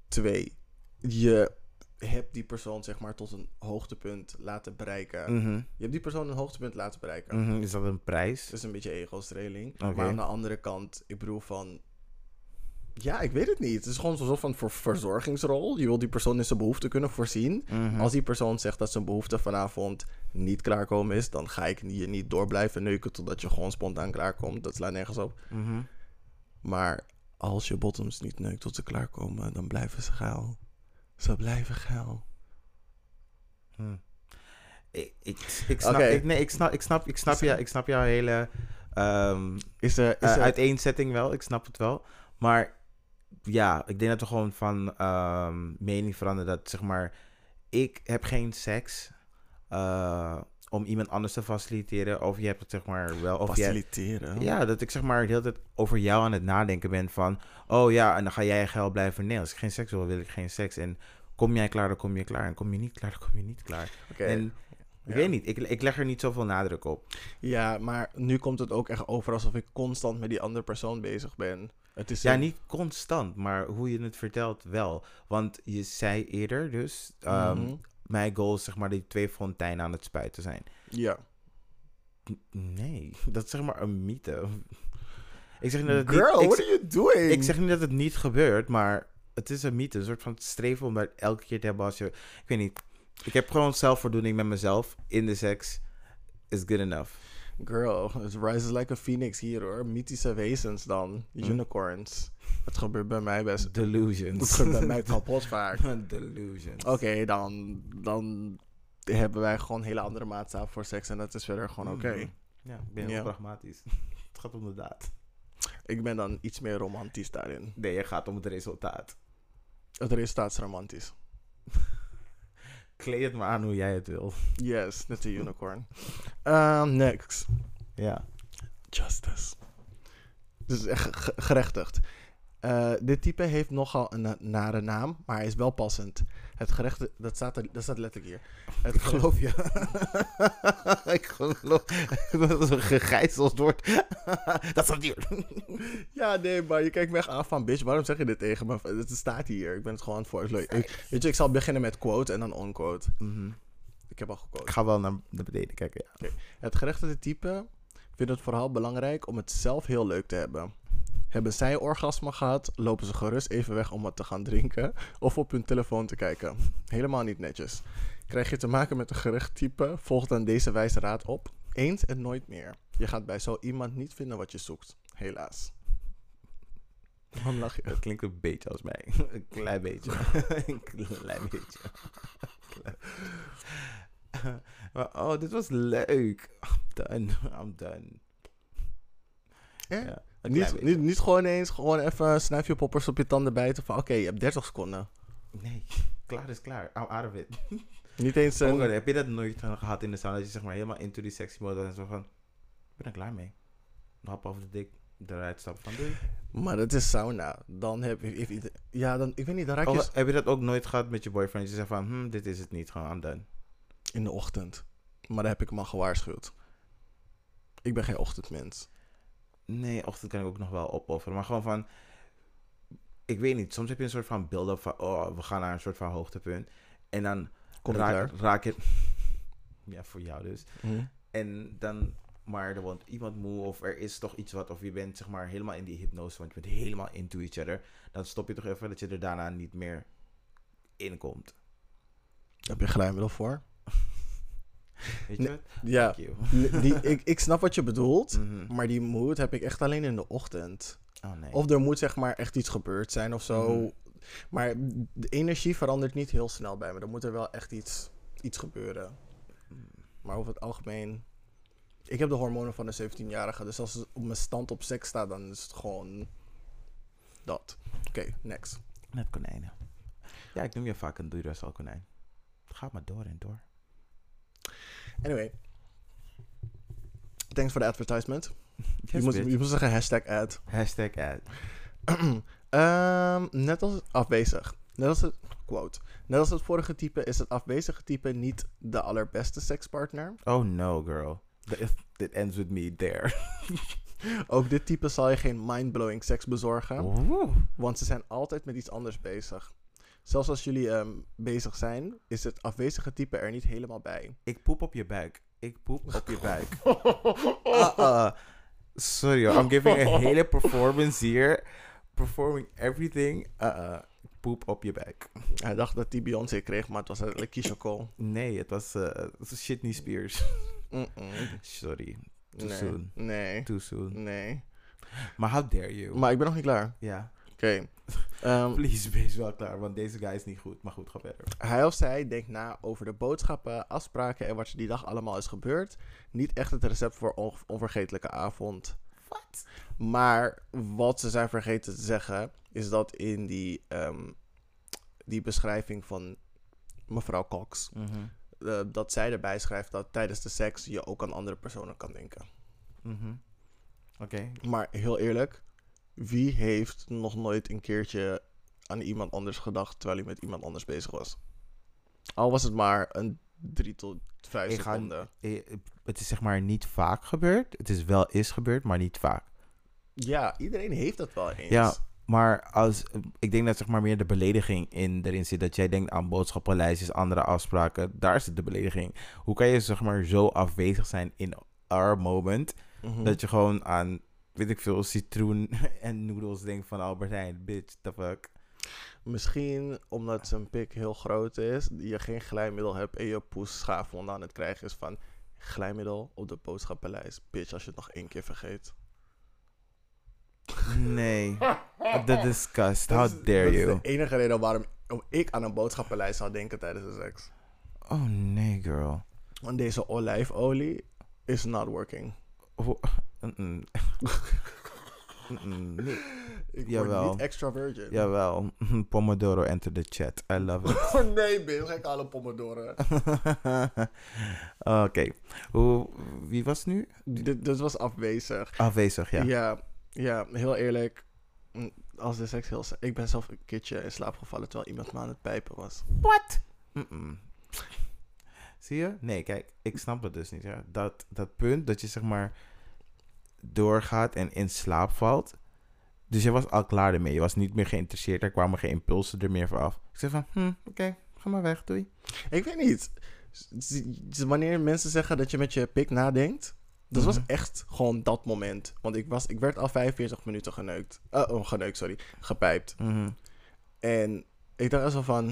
Twee, je hebt die persoon zeg maar tot een hoogtepunt laten bereiken. Mhm. Je hebt die persoon een hoogtepunt laten bereiken. Mhm, Is dat een prijs? Dat is een beetje ego-streling. Maar aan de andere kant, ik bedoel van... Ja, ik weet het niet. Het is gewoon zo'n soort van ver- verzorgingsrol. Je wil die persoon in zijn behoefte kunnen voorzien. Mhm. Als die persoon zegt dat zijn behoefte vanavond niet klaarkomen is... dan ga ik je niet door blijven neuken totdat je gewoon spontaan klaarkomt. Dat slaat nergens op. Mhm. Maar als je bottoms niet neukt tot ze klaarkomen, dan blijven ze geil. Ze blijven geil. Hm. Ik, ik, ik, snap, ik, nee, ik snap, ik snap, ik snap, jou, ik snap jouw hele ehm, Is er, is eh, er, uiteenzetting wel. Ik snap het wel. Maar ja, ik denk dat we gewoon van ehm, mening veranderen. Dat zeg maar, ik heb geen seks eh, om iemand anders te faciliteren. Of je hebt het zeg maar wel. Of faciliteren? Ja, dat ik zeg maar de hele tijd over jou aan het nadenken ben van... Oh ja, en dan ga jij geil blijven. Nee, als ik geen seks wil, wil ik geen seks. En kom jij klaar, dan kom je klaar. En kom je niet klaar, dan kom je niet klaar. Oké. En Ja. ik weet niet, ik, ik leg er niet zoveel nadruk op. Ja, maar nu komt het ook echt over alsof ik constant met die andere persoon bezig ben. Het is Ja, een- niet constant, maar hoe je het vertelt wel. Want je zei eerder dus... ehm, Mhm. Mijn goal is zeg maar die twee fonteinen aan het spuiten zijn. Ja. Nee, dat is zeg maar een mythe. Ik zeg niet dat het Girl, niet... ik what are you doing? Ik zeg niet dat het niet gebeurt, maar het is een mythe. Een soort van streven om dat elke keer te hebben als je... Ik weet niet. Ik heb gewoon zelfvoldoening met mezelf in de seks. Is good enough. Girl, it rises like a phoenix hier hoor. Mythische wezens dan. Hm. Unicorns. Het gebeurt bij mij best. Het Delusions. gebeurt bij mij kapot vaak. Delusions. Oké, dan, dan hebben wij gewoon een hele andere maatstaf voor seks en dat is verder gewoon oké. Mhm. Ja, ik ben heel Ja. pragmatisch. het gaat om de daad. Ik ben dan iets meer romantisch daarin. Nee, het gaat om het resultaat. Het resultaat is romantisch. Kleed het maar aan hoe jij het wil. Yes, net een unicorn. Um, next. Ja. Justice. Dus echt ge- gerechtigd. Eh, dit type heeft nogal een na- nare naam, maar hij is wel passend. Het gerecht, dat staat, er, dat staat letterlijk hier. Het Ik geloof je. ik geloof dat het gegijzeld wordt. dat staat hier. Ja, nee, maar je kijkt me echt aan van, bitch, waarom zeg je dit tegen me? Het staat hier, ik ben het gewoon. Ik- Weet je, ik zal beginnen met quote en dan onquote. Mhm. Ik heb al Ik gequote. ga wel naar beneden kijken. Ja. Het gerechtigde type vindt het vooral belangrijk om het zelf heel leuk te hebben. Hebben zij orgasme gehad, lopen ze gerust even weg om wat te gaan drinken of op hun telefoon te kijken. Helemaal niet netjes. Krijg je te maken met een gerecht type, volg dan deze wijze raad op. Eens en nooit meer. Je gaat bij zo iemand niet vinden wat je zoekt. Helaas. Waarom lach je? Dat klinkt een beetje als mij. een klein beetje. een klein beetje. maar, oh, dit was leuk. I'm done. I'm done. Eh? Ja, Niet, niet, niet gewoon eens, gewoon even snuif je poppers op je tanden bijten van oké, je hebt 30 seconden. Nee, klaar is klaar. I'm out of it. Niet eens een... Oh, heb je dat nooit gehad in de sauna? Dat je zeg maar helemaal into die sexy mode en zo van... Ik ben er klaar mee. Hap over de dik, eruit stappen van doei. Maar dat is sauna. Dan heb je... ja, dan... Ik weet niet, dan raak je... Of heb je dat ook nooit gehad met je boyfriend? Je zegt van, hm, dit is het niet, gewoon, I'm done. In de ochtend. Maar daar heb ik hem al gewaarschuwd. Ik ben geen ochtendmens. Nee, ochtend kan ik ook nog wel opofferen. Maar gewoon van... ik weet niet, soms heb je een soort van build-up van, oh, we gaan naar een soort van hoogtepunt. En dan raak, je... ja, voor jou dus. Mhm. En dan, maar er wordt iemand moe of er is toch iets wat, of je bent zeg maar helemaal in die hypnose, want je bent helemaal into each other. Dan stop je toch even dat je er daarna niet meer in komt. Heb je glijmiddel voor? Weet je wat? Ja, die, ik, ik snap wat je bedoelt. Mhm. Maar die mood heb ik echt alleen in de ochtend. Oh nee. Of er moet zeg maar echt iets gebeurd zijn of zo. Mhm. Maar de energie verandert niet heel snel bij me. Dan moet er wel echt iets, iets gebeuren. Maar over het algemeen... Ik heb de hormonen van een 17-jarige. Dus als het op mijn stand op seks staat, dan is het gewoon... Dat. Oké, next. Met konijnen. Ja, ik noem je vaak een Duracell konijn. Ga maar door en door. Anyway. Thanks voor de advertisement. je, moet, je moet zeggen hashtag ad. Hashtag ad. Ehm, net als afwezig. Net als het quote. Net als het vorige type is het afwezige type niet de allerbeste sekspartner. Oh no, girl. It, it ends with me there. Ook dit type zal je geen mindblowing seks bezorgen, Oeh. want ze zijn altijd met iets anders bezig. Zelfs als jullie ehm, bezig zijn, is het afwezige type er niet helemaal bij. Ik poep op je buik. Ik poep op je buik. Ah, ah. Sorry hoor, I'm giving a hele performance hier. Performing everything. Uh, uh, poep op je buik. Hij dacht dat die Beyoncé kreeg, maar het was eigenlijk Keisha Cole. Nee, het was, eh, het was Shitney Spears. Sorry. Too Nee, soon. nee, Too soon. nee. Maar how dare you? Maar ik ben nog niet klaar. ja, Oké. Ehm, please wees wel klaar, want deze guy is niet goed. Maar goed, ga verder. Hij of zij denkt na over de boodschappen, afspraken en wat er die dag allemaal is gebeurd. Niet echt het recept voor on- onvergetelijke avond. Wat? Maar wat ze zijn vergeten te zeggen, is dat in die, ehm, die beschrijving van mevrouw Cox, Mhm. eh, dat zij erbij schrijft dat tijdens de seks je ook aan andere personen kan denken. Mhm. Oké. Maar heel eerlijk, wie heeft nog nooit een keertje aan iemand anders gedacht terwijl hij met iemand anders bezig was? Al was het maar een drie tot vijf Ik ga- seconden. Het is zeg maar niet vaak gebeurd. Het is wel is gebeurd, maar niet vaak. Ja, iedereen heeft dat wel eens. Ja, maar als, ik denk dat zeg maar meer de belediging in erin zit. Dat jij denkt aan boodschappenlijstjes, andere afspraken. Daar zit de belediging. Hoe kan je zeg maar zo afwezig zijn in our moment. Mhm. Dat je gewoon aan, weet ik veel, citroen en noedels denkt van Albert Heijn. Bitch, the fuck. Misschien omdat zijn pik heel groot is, je geen glijmiddel hebt en je poes schaafwond aan het krijgen is van glijmiddel op de boodschappenlijst. Bitch, als je het nog één keer vergeet. Nee. The disgust. Dat How is- dare dat you. is de enige reden waarom om ik aan een boodschappenlijst zou denken tijdens de seks. Oh nee, girl. Want deze olijfolie is not working. Ho- Mm-mm. Mm-mm. Nee. Ik Jawel. word niet extra virgin. Jawel. Pomodoro enter the chat. I love it. Oh nee, bitch, ik haal een pomodoro. Oké. Hoe Wie was nu? dit, dit was afwezig. Afwezig, ja. Ja, ja, heel eerlijk. mm, Als de seks heel... Ik ben zelf een keertje in slaap gevallen terwijl iemand me aan het pijpen was. What? Mm-mm. Zie je? Nee, kijk, ik snap het dus niet. Ja. Dat, dat punt dat je zeg maar doorgaat en in slaap valt. Dus je was al klaar ermee. Je was niet meer geïnteresseerd. Er kwamen geen impulsen er meer vanaf. Ik zei van, hm, oké, ga maar weg, doei. Ik weet niet. Wanneer mensen zeggen dat je met je pik nadenkt... Dat was Mhm. echt gewoon dat moment. Want ik, was, ik werd al 45 minuten geneukt. Eh, oh, geneukt, sorry. Gepijpt. Mhm. En ik dacht zo van...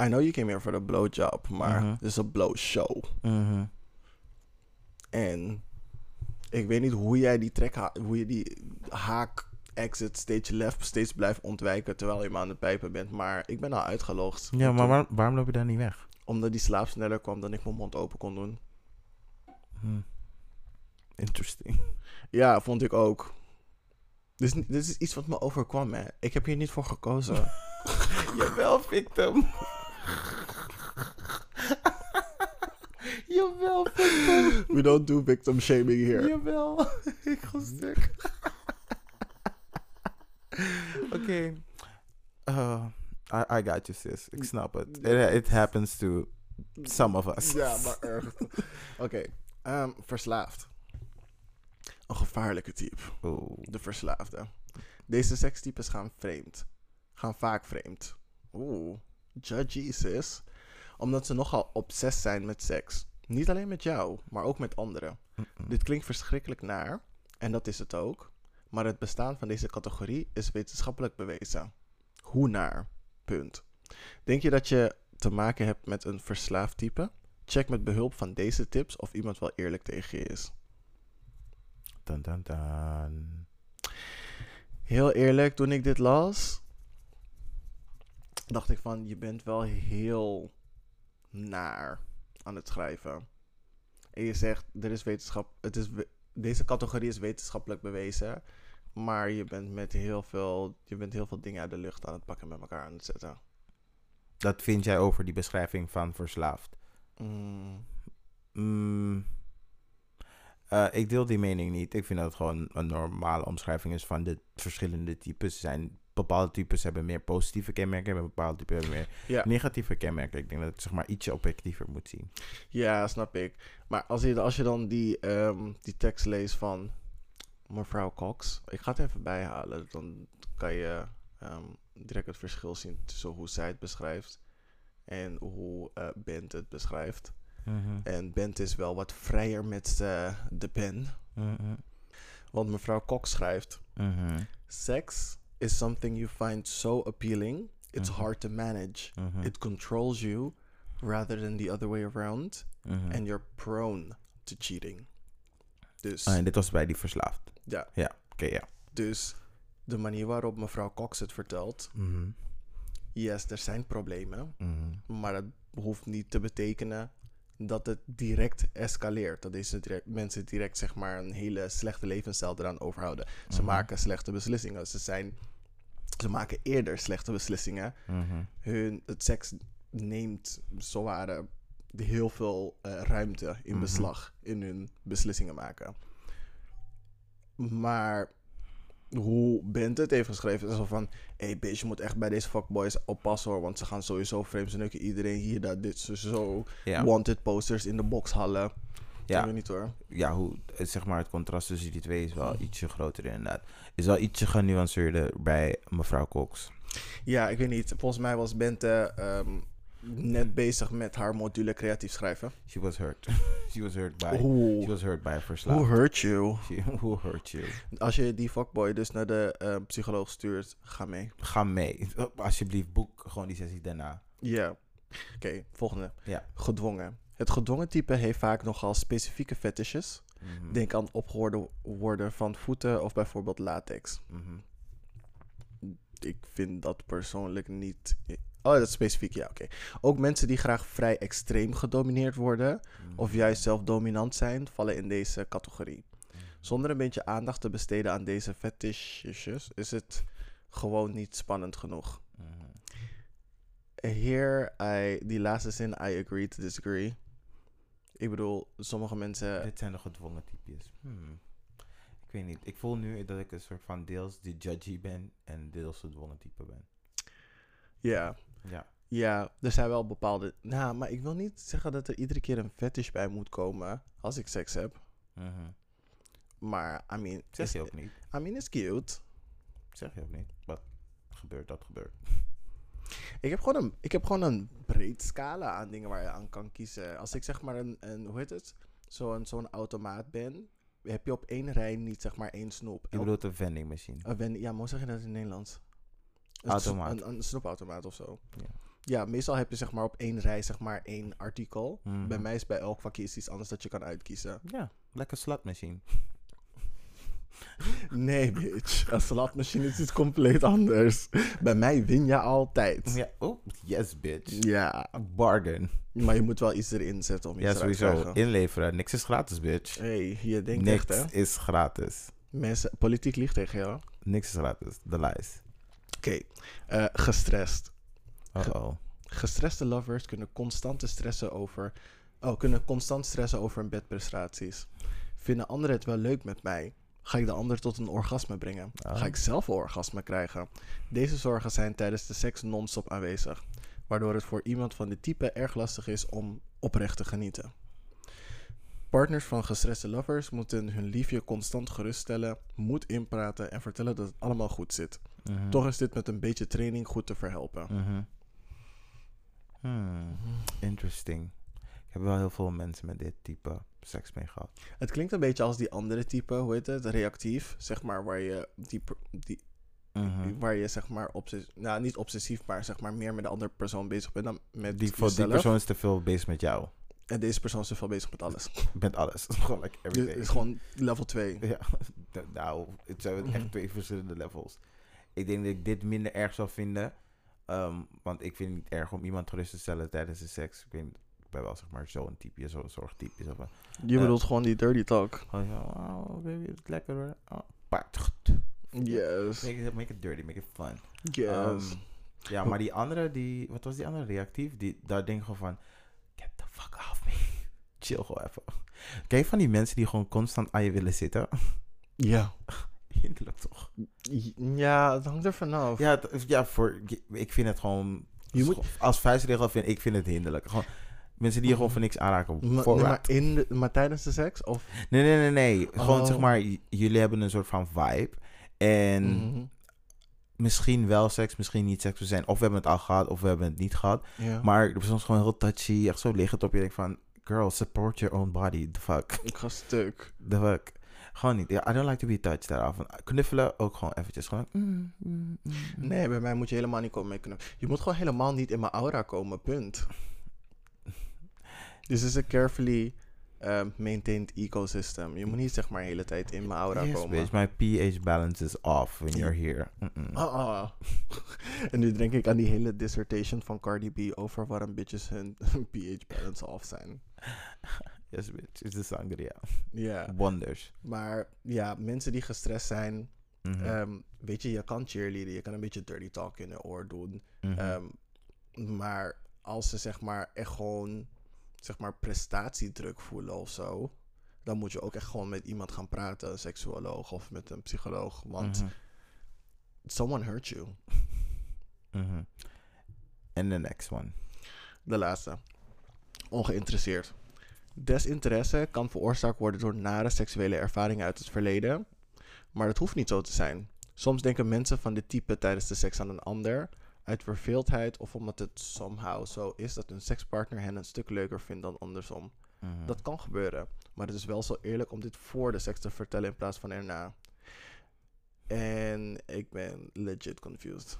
I know you came here for the blowjob, maar Mhm. dit is een blow show. Mhm. En ik weet niet hoe jij die trek, hoe je die haak, exit, stage left steeds blijft ontwijken terwijl je maar aan het pijpen bent. Maar ik ben al uitgelogd. Ja, maar waar- waarom loop je daar niet weg? Omdat die slaap sneller kwam dan ik mijn mond open kon doen. Hm. Interesting. Ja, vond ik ook. Dit is, dit is iets wat me overkwam, hè. Ik heb hier niet voor gekozen. Jawel, victim. Jawel, victim. We don't do victim shaming here. Jawel. Ik ga stuk. Oké. Uh, I, I got you, sis. Ik snap het. It, it happens to some of us. Ja, maar erg. Oké, ehm, verslaafd. Een gevaarlijke type. Oeh. De verslaafde. Deze sekstypes gaan vreemd. gaan vaak vreemd. Oeh, judgy sis. Omdat ze nogal obsessief zijn met seks. Niet alleen met jou, maar ook met anderen. Dit klinkt verschrikkelijk naar, en dat is het ook. Maar het bestaan van deze categorie is wetenschappelijk bewezen. Hoe naar? Punt. Denk je dat je te maken hebt met een verslaafd type? Check met behulp van deze tips of iemand wel eerlijk tegen je is. Dan, dan, dan. Heel eerlijk, toen ik dit las, dacht ik van, je bent wel heel naar aan het schrijven. En je zegt, er is wetenschap, het is, deze categorie is wetenschappelijk bewezen, maar je bent met heel veel, je bent heel veel dingen uit de lucht aan het pakken met elkaar aan het zetten. Dat vind jij over die beschrijving van verslaafd? Mm, Mm, eh, ik deel die mening niet. Ik vind dat het gewoon een normale omschrijving is van de verschillende types. Er zijn bepaalde types hebben meer positieve kenmerken en bepaalde types hebben meer ja. negatieve kenmerken. Ik denk dat het zeg maar ietsje objectiever moet zien. Ja, snap ik. Maar als je, als je dan die, ehm, die tekst leest van mevrouw Cox, ik ga het even bijhalen, dan kan je ehm, direct het verschil zien tussen hoe zij het beschrijft en hoe eh, Bent het beschrijft. En Bent is wel wat vrijer met eh, de pen, Mhm. want mevrouw Cox schrijft: Mhm. Sex is something you find so appealing, it's Mhm. hard to manage. Mhm. It controls you rather than the other way around. Mhm. and you're prone to cheating. Dus, Ah, en dit was bij die verslaafd. ja, Oké, ja. dus de manier waarop mevrouw Cox het vertelt, yes, er zijn problemen, maar dat hoeft niet te betekenen dat het direct escaleert. Dat deze direct, mensen direct zeg maar een hele slechte levensstijl eraan overhouden. Ze Mhm. maken slechte beslissingen. Ze, zijn, ze maken eerder slechte beslissingen. Mhm. Hun, het seks neemt zoware heel veel eh, ruimte in Mhm. beslag in hun beslissingen maken. Maar hoe Bent het heeft geschreven zo van... hey bitch, je moet echt bij deze fuckboys oppassen hoor... want ze gaan sowieso vreemd. Ze neuken iedereen hier, dat, dit, zo, zo. Ja. Wanted posters in de boxhallen. Ja. Ik Ja. weet niet hoor. ja, hoe, zeg maar, het contrast tussen die twee is wel ietsje groter inderdaad. Is wel ietsje genuanceerder bij mevrouw Cox. Ja, ik weet niet. Volgens mij was Bente ehm, net bezig met haar module creatief schrijven. She was hurt. She was hurt by, she Oeh, was hurt by who hurt you? She- who hurt you? Als je die fuckboy dus naar de eh, psycholoog stuurt, ga mee. Ga mee. Alsjeblieft, boek gewoon die sessie daarna. Ja. Oké, volgende. Ja. Gedwongen. Het gedwongen type heeft vaak nogal specifieke fetishes. Mhm. Denk aan opgehoorde worden van voeten of bijvoorbeeld latex. Mhm. Ik vind dat persoonlijk niet. Oh, dat is specifiek, ja, oké. Ook mensen die graag vrij extreem gedomineerd worden, of juist zelf dominant zijn, vallen in deze categorie. Zonder een beetje aandacht te besteden aan deze fetishes, is het gewoon niet spannend genoeg. Mhm. Here, I, die laatste zin, I agree to disagree. Ik bedoel, sommige mensen. Dit zijn de gedwongen types. Hmm. Ik weet niet. Ik voel nu dat ik een soort van deels de judgy ben en deels gedwongen type ben. Ja, Ja. ja, er zijn wel bepaalde. Nou, maar ik wil niet zeggen dat er iedere keer een fetish bij moet komen als ik seks heb. Mhm. Maar, I mean, Zeg is, je ook niet. I mean, it's cute. Zeg je ook niet. Wat gebeurt, dat gebeurt. Ik heb gewoon een, ik heb gewoon een breed scala aan dingen waar je aan kan kiezen. Als ik zeg maar een, een hoe heet het? Zo'n zo'n automaat ben, heb je op één rij niet zeg maar één snoep. Je bedoelt een vending machine. Een ja, maar hoe zeg je dat in het Nederlands? Een Automaat. Een, een snoepautomaat of zo. Ja. Ja, meestal heb je zeg maar op één rij zeg maar één artikel. Mhm. Bij mij is bij elk vakje iets anders dat je kan uitkiezen. Ja, lekker slotmachine. Nee, bitch. Een salatmachine is iets compleet anders. Bij mij win je altijd. Ja, oh, yes bitch. Ja, Bargain. maar je moet wel iets erin zetten om iets Ja, te sowieso. krijgen. Inleveren. Niks is gratis, bitch. hey, je denkt Niks echt, hè? is gratis. Mensen, politiek liegt tegen jou. Niks is gratis. De lies. Oké, eh, gestrest. Uh-oh. Gestreste lovers kunnen constant stressen over... Oh, kunnen constant stressen over hun bedprestaties. Vinden anderen het wel leuk met mij? Ga ik de ander tot een orgasme brengen? Oh. Ga ik zelf een orgasme krijgen? Deze zorgen zijn tijdens de seks non-stop aanwezig. Waardoor het voor iemand van dit type erg lastig is om oprecht te genieten. Partners van gestreste lovers moeten hun liefje constant geruststellen, moed inpraten en vertellen dat het allemaal goed zit. Mhm. Toch is dit met een beetje training goed te verhelpen. Mhm. Hmm, Interesting. Ik heb wel heel veel mensen met dit type seks mee gehad. Het klinkt een beetje als die andere type, hoe heet het? Reactief, zeg maar, waar je, die, per- die, Mhm. waar je zeg maar, obsessief, nou niet obsessief, maar zeg maar meer met de andere persoon bezig bent dan met Die, voor die jezelf. persoon is te veel bezig met jou. En deze persoon is te veel bezig met alles. Met alles. Gewoon like everything. is gewoon level 2. Ja, nou, het zijn Mhm. echt twee verschillende levels. Ik denk dat ik dit minder erg zou vinden. ehm, want ik vind het niet erg om iemand gerust te stellen tijdens de seks. Ik, weet, niet, ik ben wel zeg maar zo'n type, zo'n zorgtype. Zo van, Je Eh. bedoelt gewoon die dirty talk. oh ja, oh, baby, het is lekker hoor. Oh. Yes. Make it, make it dirty, make it fun. Yes. Ehm, ja, maar die andere, die, wat was die andere reactief? Die, daar denk ik gewoon van, get the fuck off me. Chill gewoon even. Je van die mensen die gewoon constant aan je willen zitten? ja. Hinderlijk toch? Ja, het hangt er vanaf. Ja, het- ja voor, ik vind het gewoon, Je moet- als vuistregel vind ik vind het hinderlijk. Gewoon, mensen die je gewoon voor niks aanraken. Ma- nee, voorwaarts. maar, in de- maar tijdens de seks? Of? Nee, nee, nee, nee. Gewoon Oh. zeg maar, jullie hebben een soort van vibe. En Mhm. misschien wel seks, misschien niet seks. We zijn, of we hebben het al gehad, of we hebben het niet gehad. Maar de persoon is gewoon heel touchy. Echt zo liggend op je. denkt van, girl, support your own body. The fuck. Ik ga stuk. The fuck. Gewoon niet. Ja, I don't like to be touched daaraf. Knuffelen ook gewoon eventjes. Gewoon, mm, mm, mm. Nee, bij mij moet je helemaal niet komen mee kunnen. Je moet gewoon helemaal niet in mijn aura komen, punt. This is a carefully um, maintained ecosystem. Je moet niet zeg maar de hele tijd in mijn aura Yes, komen. bitch. My pH balance is off when you're here. Ah, ah. en nu denk ik aan die hele dissertation van Cardi B over waarom bitches hun pH balance off zijn. Yes, bitch. It's the sangria. Ja, Wonders. maar ja, mensen die gestrest zijn, Mhm. ehm, weet je, je kan cheerleaden, je kan een beetje dirty talk in de oor doen. Mhm. Ehm, maar als ze zeg maar echt gewoon zeg maar prestatiedruk voelen of zo, dan moet je ook echt gewoon met iemand gaan praten, een seksuoloog of met een psycholoog, want Mhm. someone hurt you. And the next one. De laatste. Ongeïnteresseerd. Desinteresse kan veroorzaakt worden door nare seksuele ervaringen uit het verleden, maar dat hoeft niet zo te zijn. Soms denken mensen van dit type tijdens de seks aan een ander, uit verveeldheid of omdat het somehow zo is dat hun sekspartner hen een stuk leuker vindt dan andersom. Mhm. Dat kan gebeuren, maar het is wel zo eerlijk om dit voor de seks te vertellen in plaats van erna. En ik ben legit confused.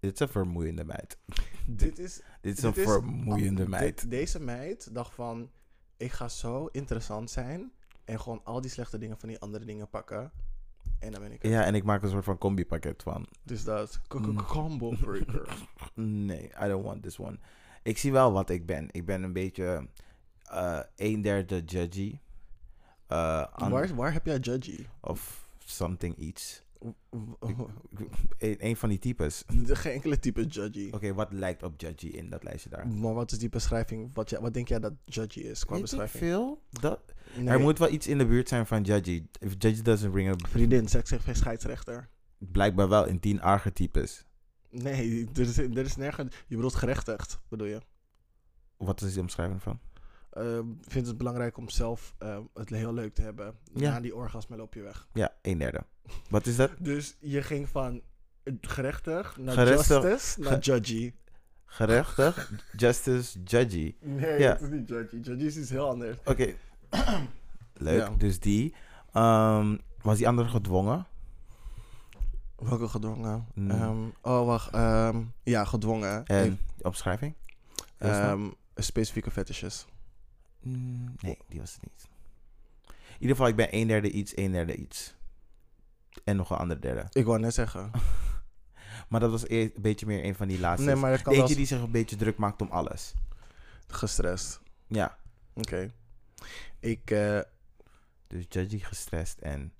Dit is een vermoeiende meid. Dit is Dit is een Dit is- vermoeiende Dit- meid. deze meid dacht van, ik ga zo interessant zijn en gewoon al die slechte dingen van die andere dingen pakken. En dan ben ik er. Ja, en ik maak een soort van combi-pakket van. Dus dat, Mm. combo breaker. Nee, I don't want this one. Ik zie wel wat ik ben. Ik ben een beetje eh een derde judgy. Eh, waar, waar heb jij judgy? Of something iets. W- w- Een, van die types. Geen enkele type judgy. Oké, wat lijkt op judgy in dat lijstje daar? Maar wat is die beschrijving? Wat, wat denk jij dat judgy is qua Weet ik beschrijving? veel? Dat, Nee, Er moet wel iets in de buurt zijn van judgy. If judgy doesn't ring a... Vriendin, seks heeft geen scheidsrechter. Blijkbaar wel in tien archetypes. Nee, er is, er is nergens... Je bedoelt gerechtigd, bedoel je? Wat is die omschrijving van? Ehm vindt het belangrijk om zelf ehm, het heel leuk te hebben. Ja. Na die orgasme loop je weg. Ja, een derde. Wat is dat? Dus je ging van gerechtig naar Gerechtig- justice naar judgy. Gerechtig, justice, judgy. Nee, Ja. het is niet judgy. Judgy is iets heel anders. Oké. Leuk, Ja. dus die. Ehm, was die andere gedwongen? Welke gedwongen? Mm. Oh, wacht. ja, gedwongen. En. Ehm, specifieke fetishes. Mm, nee, die was het niet. In ieder geval, ik ben een derde iets, een derde iets. En nog een andere derde. Ik wou net zeggen. Maar dat was e- een beetje meer een van die laatste. Nee, maar dat kan eentje die zich een beetje druk maakt om alles. gestrest. Ja, Oké. Ik, eh, dus judgy, gestrest en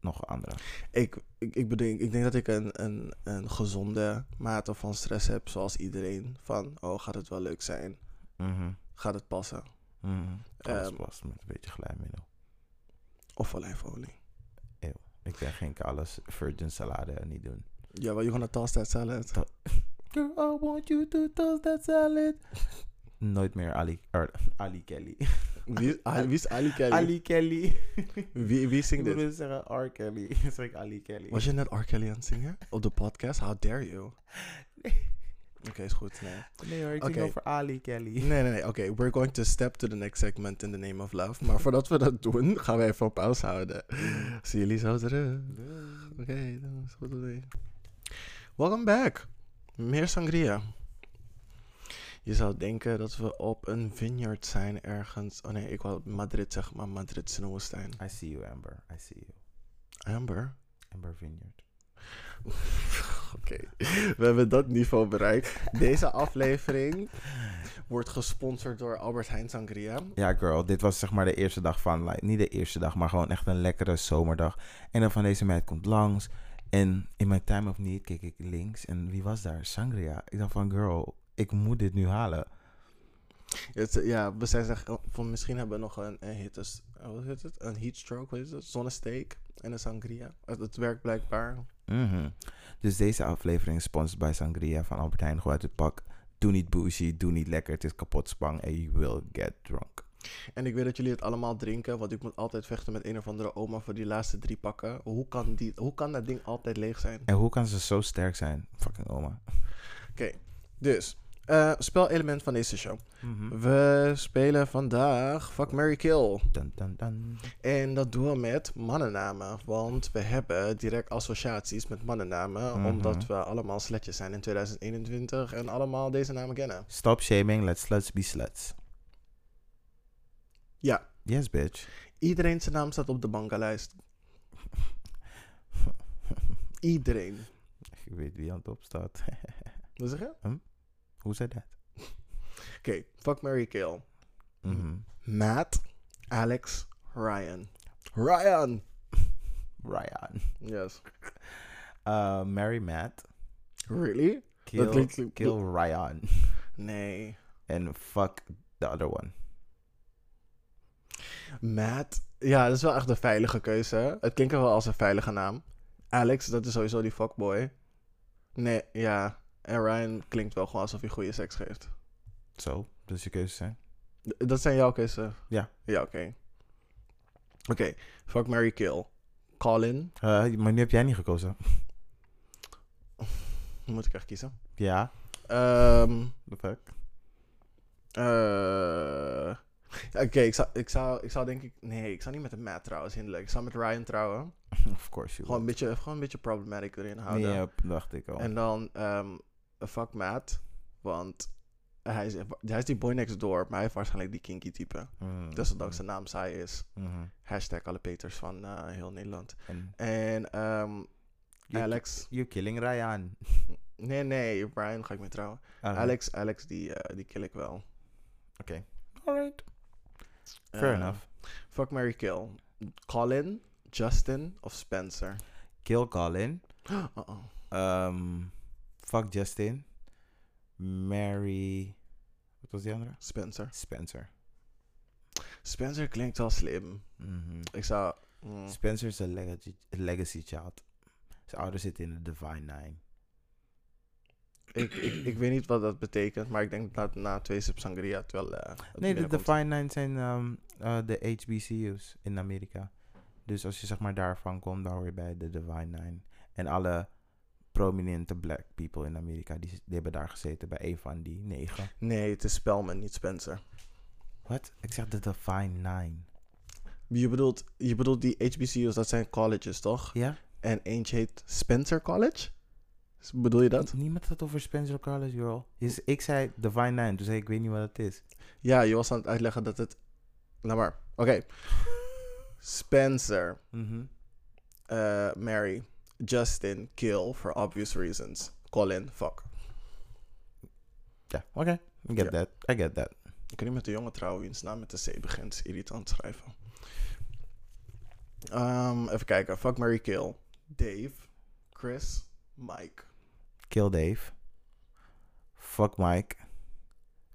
nog een andere. ik, ik, ik, bedenk, ik denk dat ik een, een, een gezonde mate van stress heb, zoals iedereen. Van, oh, gaat het wel leuk zijn? Mhm. Gaat het passen? Alles Ehm, past met een beetje glijmiddel. Of olijfolie? Ik ben geen alles virgin salade niet doen. Ja, well, you gonna toss that salad? Girl, I want you to toast that salad. Nooit meer Ali, er, Ali Kelly. Wie, Ali, wie is Ali Kelly? Ali Kelly. Wie, wie Ik zingt dit? dus zeggen R. Kelly. zeg ik Ali Kelly. Was je net R. Kelly aan het zingen? Op de podcast? How dare you? Oké, is goed. Nee. Nee hoor, ik zing over Ali Kelly. Nee, nee, nee. Oké, we're going to step to the next segment in the name of love. Maar voordat we dat doen, gaan we even op pauze houden. Zie jullie zo terug. Oké, dan is het goed. idee. Welcome back. Meer sangria. Je zou denken dat we op een vineyard zijn ergens. Oh nee, ik wou Madrid zeggen, maar Madrid is een woestijn. I see you, Amber. I see you. Amber? Amber Vineyard. Oké, we hebben dat niveau bereikt. Deze aflevering wordt gesponsord door Albert Heijn Sangria. Ja, girl. Dit was zeg maar de eerste dag van... Like, niet de eerste dag, maar gewoon echt een lekkere zomerdag. En dan van deze meid komt langs. En in mijn time of need keek ik links. En wie was daar? Sangria. Ik dacht van, girl, ik moet dit nu halen. Het, ja, we zijn zeg, van misschien hebben we nog een, een hitte, uh, wat heet het? Een heat stroke, wat is het? Zonnesteek en een sangria. Het, werkt blijkbaar. Mhm. Dus deze aflevering is sponsored bij Sangria van Albert Heijn. Gewoon uit het pak. Doe niet bougie, doe niet lekker. Het is kapot spang en you will get drunk. En ik weet dat jullie het allemaal drinken, want ik moet altijd vechten met een of andere oma voor die laatste drie pakken. Hoe kan, die, hoe kan dat ding altijd leeg zijn? En hoe kan ze zo sterk zijn? Fucking oma. Oké, dus, eh spelelement van deze show. Mhm. We spelen vandaag Fuck, Mary Kill. Dun, dun, dun. En dat doen we met mannennamen. Want we hebben direct associaties met mannennamen. Mhm. Omdat we allemaal sletjes zijn in 2021 en allemaal deze namen kennen. Stop shaming, let sluts be sluts. Ja, Yes, bitch. iedereen zijn naam staat op de bankenlijst. Iedereen. Ik weet wie aan het top staat. Wat zeg je? Hoe zei dat? Oké, fuck Mary Kill. Mhm. Matt, Alex, Ryan. Ryan! Ryan. Yes. Uh, Mary Matt. Really? Kill, kill Ryan. Nee. En fuck the other one. Matt. Ja, dat is wel echt een veilige keuze. Het klinkt wel als een veilige naam. Alex, dat is sowieso die fuckboy. Nee, ja. En Ryan klinkt wel gewoon alsof hij goede seks geeft. Zo, dat is je keuze zijn. D- dat zijn jouw keuze? Ja. Ja, oké. Oké, fuck Mary Kill. Colin. Uh, maar nu heb jij niet gekozen. Moet ik echt kiezen? Ja, Ehm the fuck. eh, Oké, ik, zou, ik, zou, ik zou denk ik... Nee, ik zou niet met een Matt trouwen, is hinderlijk. Ik zou met Ryan trouwen. Of course you Gewoon een beetje, gewoon een beetje problematic erin houden. Nee, yep, dacht ik al. En dan ehm fuck Matt. Want hij is, hij is die boy next door, maar hij heeft waarschijnlijk die kinky type. Mm, Desondanks zijn naam saai is. mhm. Hashtag alle Peters van eh, heel Nederland. En En ehm you, Alex. You killing Ryan. Nee, nee, Brian ga ik mee trouwen. Ah, Alex, Alex die, eh, die kill ik wel. Oké. Alright. Fair Eh, enough. Fuck Mary Kill. Colin, Justin of Spencer. Kill Colin. Uh-oh. Um, fuck Justin. Mary. Wat was die andere? Spencer. Spencer. Spencer klinkt wel slim. Mhm. Ik zou... mm, Spencer is een legacy, legacy child. Zijn ouders zitten in de Divine Nine. ik, ik, ik weet niet wat dat betekent, maar ik denk dat na twee sips sangria het wel... het Nee, de. Divine Nine zijn ehm, eh, de HBCU's in Amerika. Dus als je zeg maar daarvan komt, dan hoor je bij de Divine Nine. En alle prominente black people in Amerika, die, die hebben daar gezeten bij een van die negen. Nee, het is Spelman, niet Spencer. Wat? Ik zeg de Divine Nine. Je bedoelt, je bedoelt die HBCU's, dat zijn colleges, toch? Ja? En eentje heet Spencer College? Bedoel je dat? Niemand had het over Spencer College, girl. Dus ik zei Divine Nine, toen zei ik, weet niet wat het is. Ja, je was aan het uitleggen dat het... Laat maar. Oké. Spencer, Mhm. eh, Mary, Justin, Kill, for obvious reasons. Colin, fuck. Ja, oké. I get Ja. that. I get that. Ik kan niet met de jongen trouwen wiens naam met de C begint. irritant schrijven. Ehm, even kijken. Fuck, Mary Kill. Dave, Chris, Mike. Kill Dave. Fuck Mike.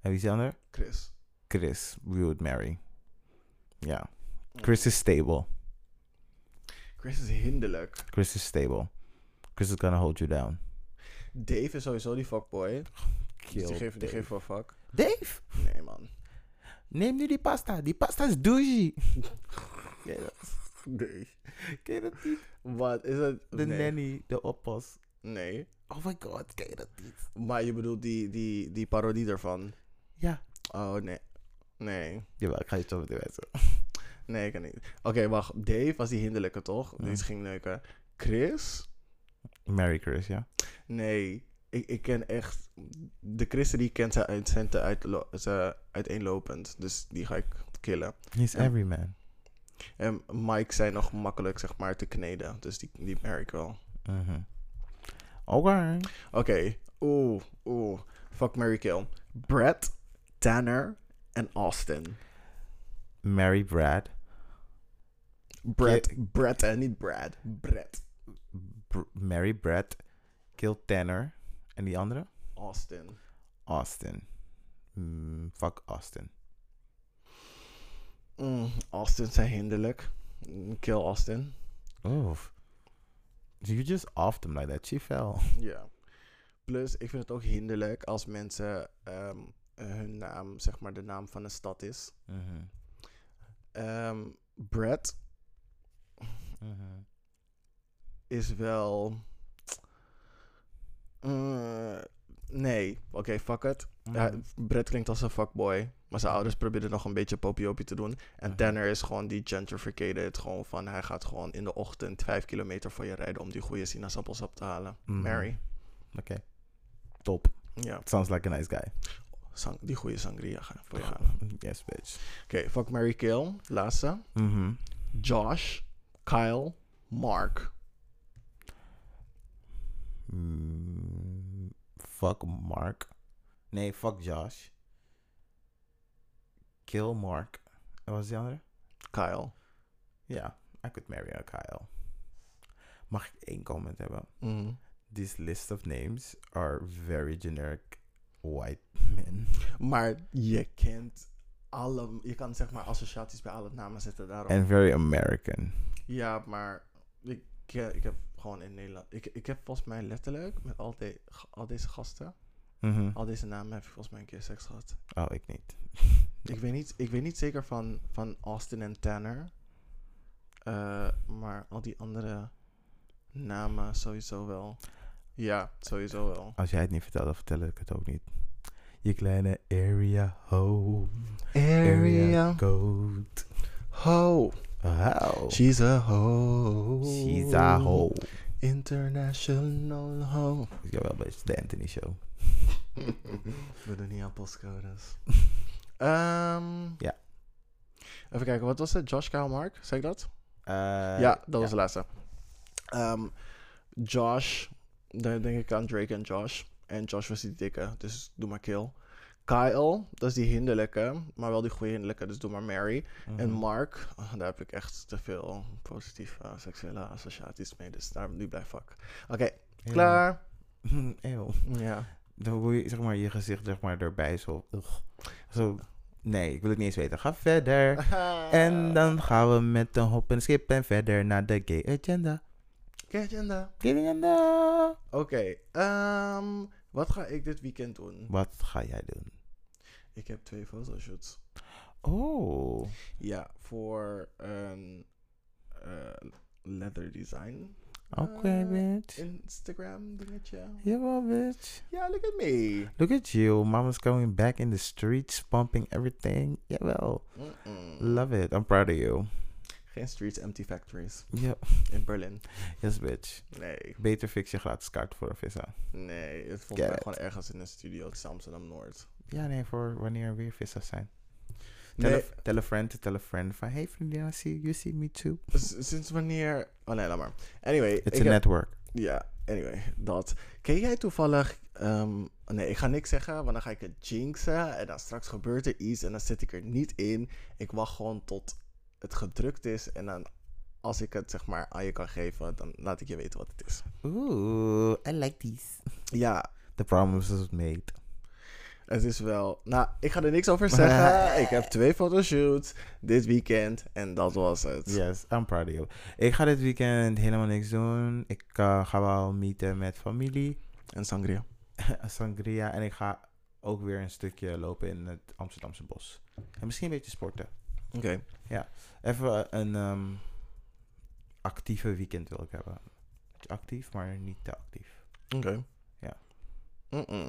En wie is de ander? Chris. Chris. We would marry. Ja. Chris is stable. Chris is hinderlijk. Chris is stable. Chris is gonna hold you down. Dave is sowieso die fuckboy. Dus Kill die geeft die Dave. geeft wel fuck. Dave? Nee, man. Neem nu die pasta. Die pasta is douche. Ken je dat? Nee. Ken je dat niet? Wat is het? De nee. nanny, de oppas. Nee. Oh my god, ken je dat niet? Maar je bedoelt die, die, die parodie ervan? Ja. Oh, nee. Nee. Jawel, ik ga je zo meteen wijzen. Nee, ik kan niet. Oké, wacht. Dave was die hinderlijke, toch? Ja. Die ging neuken. Chris? Merry Chris, ja? Nee. Ik, ik ken echt... De Christen die ik ken zijn, uit, zijn te ze uiteenlopend. Dus die ga ik killen. He's Ja. every man. En Mike zijn nog makkelijk, zeg maar, te kneden. Dus die, die merk ik wel. Mhm. Oké. Oké. Oeh, oeh. Fuck, Mary Kill. Brett, Tanner en Austin. Mary Brad. Brett, Brett en niet Brad. Brett. Br- Mary Brad. Kill Tanner. En die andere? Austin. Austin. Mm, fuck Austin. Mm, Austin zijn hinderlijk. Mm, Kill Austin. Oof. You just offed him like that. She fell. Ja. Plus, ik vind het ook hinderlijk als mensen ehm, hun naam, zeg maar, de naam van een stad is. Mhm. Ehm Mhm. is wel. Eh, nee, oké, fuck it. Ja, Mhm. Brett klinkt als een fuckboy. Maar zijn ouders probeerden nog een beetje popiopie te doen. En Mhm. Tanner is gewoon die gentrificated. Gewoon van, hij gaat gewoon in de ochtend vijf kilometer voor je rijden om die goede sinaasappelsap te halen. Mhm. Mary. Oké. Top. Ja, Sounds like a nice guy. sang- die goede sangria gaan voor je halen. Yes, bitch. Oké, fuck Mary Kill. Laatste. Mhm. Josh, Kyle, Mark. Mm, fuck Mark. Nee, fuck Josh. Kill Mark. Wat was die andere? Kyle. Ja, I could marry a Kyle. Mag ik één comment hebben? Mhm. This list of names are very generic white men. Maar je kent alle... Je kan zeg maar associaties bij alle namen zetten daarom. And very American. Ja, maar ik, ik heb gewoon in Nederland... Ik, ik heb volgens mij letterlijk met al, de, al deze gasten... Mhm. Al deze namen heb ik volgens mij een keer seks gehad. Oh, ik niet. Ik weet niet, ik weet niet zeker van, van Austin en Tanner. Eh, maar al die andere namen sowieso wel. Ja, sowieso wel. Als jij het niet vertelt, dan vertel ik het ook niet. Je kleine area ho. Area goat. ho. Wow. She's a ho. She's a ho. International ho. Jawel, beetje de Anthony Show. We doen niet aan postcodes. Ehm, Ja. Even kijken, wat was het? Josh, Kyle, Mark? Zeg ik dat? Eh, ja, dat was de laatste. Ehm, Josh, daar denk ik aan Drake en Josh. En Josh was die dikke, dus doe maar kill. Kyle, dat is die hinderlijke, maar wel die goede hinderlijke, dus doe maar Mary. mhm. En Mark, oh, daar heb ik echt te veel positieve seksuele associaties mee, dus daar nu blijf fuck. Oké, klaar. Eeuw. Ja. Dan hoe je zeg maar, je gezicht zeg maar, erbij zo. ugh. zo. Nee, ik wil het niet eens weten. Ga verder. En dan gaan we met een hop en skip en verder naar de gay agenda. Oké, agenda. Gay agenda. Oké, ehm, wat ga ik dit weekend doen? Wat ga jij doen? Ik heb twee fotoshoots. Oh. Ja, voor een eh, leather design. Oké, eh, bitch. Instagram dingetje. Jawel, bitch. Ja, look at me. Look at you. Mama's coming back in the streets, pumping everything. Jawel. Mm-mm. Love it. I'm proud of you. Geen streets, empty factories. Yep. In Berlin. Yes, bitch. Nee, Beter fix je gratis kaart voor een visa. nee. Het mij it. gewoon ergens in een studio. Het is Amsterdam Noord. Ja, nee, voor wanneer er weer vissa's zijn. Nee. Tell, a, tell a friend, tell a friend van, hey vriendin, I see you see me too. S- Sinds wanneer... Oh nee, laat maar. Anyway. It's ik a heb- network. Ja, anyway, dat. Ken jij toevallig... ehm, nee, ik ga niks zeggen, want dan ga ik het jinxen. En dan straks gebeurt er iets en dan zit ik er niet in. Ik wacht gewoon tot het gedrukt is. En dan, als ik het zeg maar aan je kan geven, dan laat ik je weten wat het is. Ooh, I like these. Ja, The promise was made. het is wel... Nou, ik ga er niks over zeggen. ik heb twee fotoshoots dit weekend en dat was het. Yes, I'm proud of you. Ik ga dit weekend helemaal niks doen. Ik eh, ga wel meeten met familie. En sangria. Sangria. En ik ga ook weer een stukje lopen in het Amsterdamse bos. En misschien een beetje sporten. Oké. Even een ehm, actieve weekend wil ik hebben. Actief, maar niet te actief. Oké. Ja.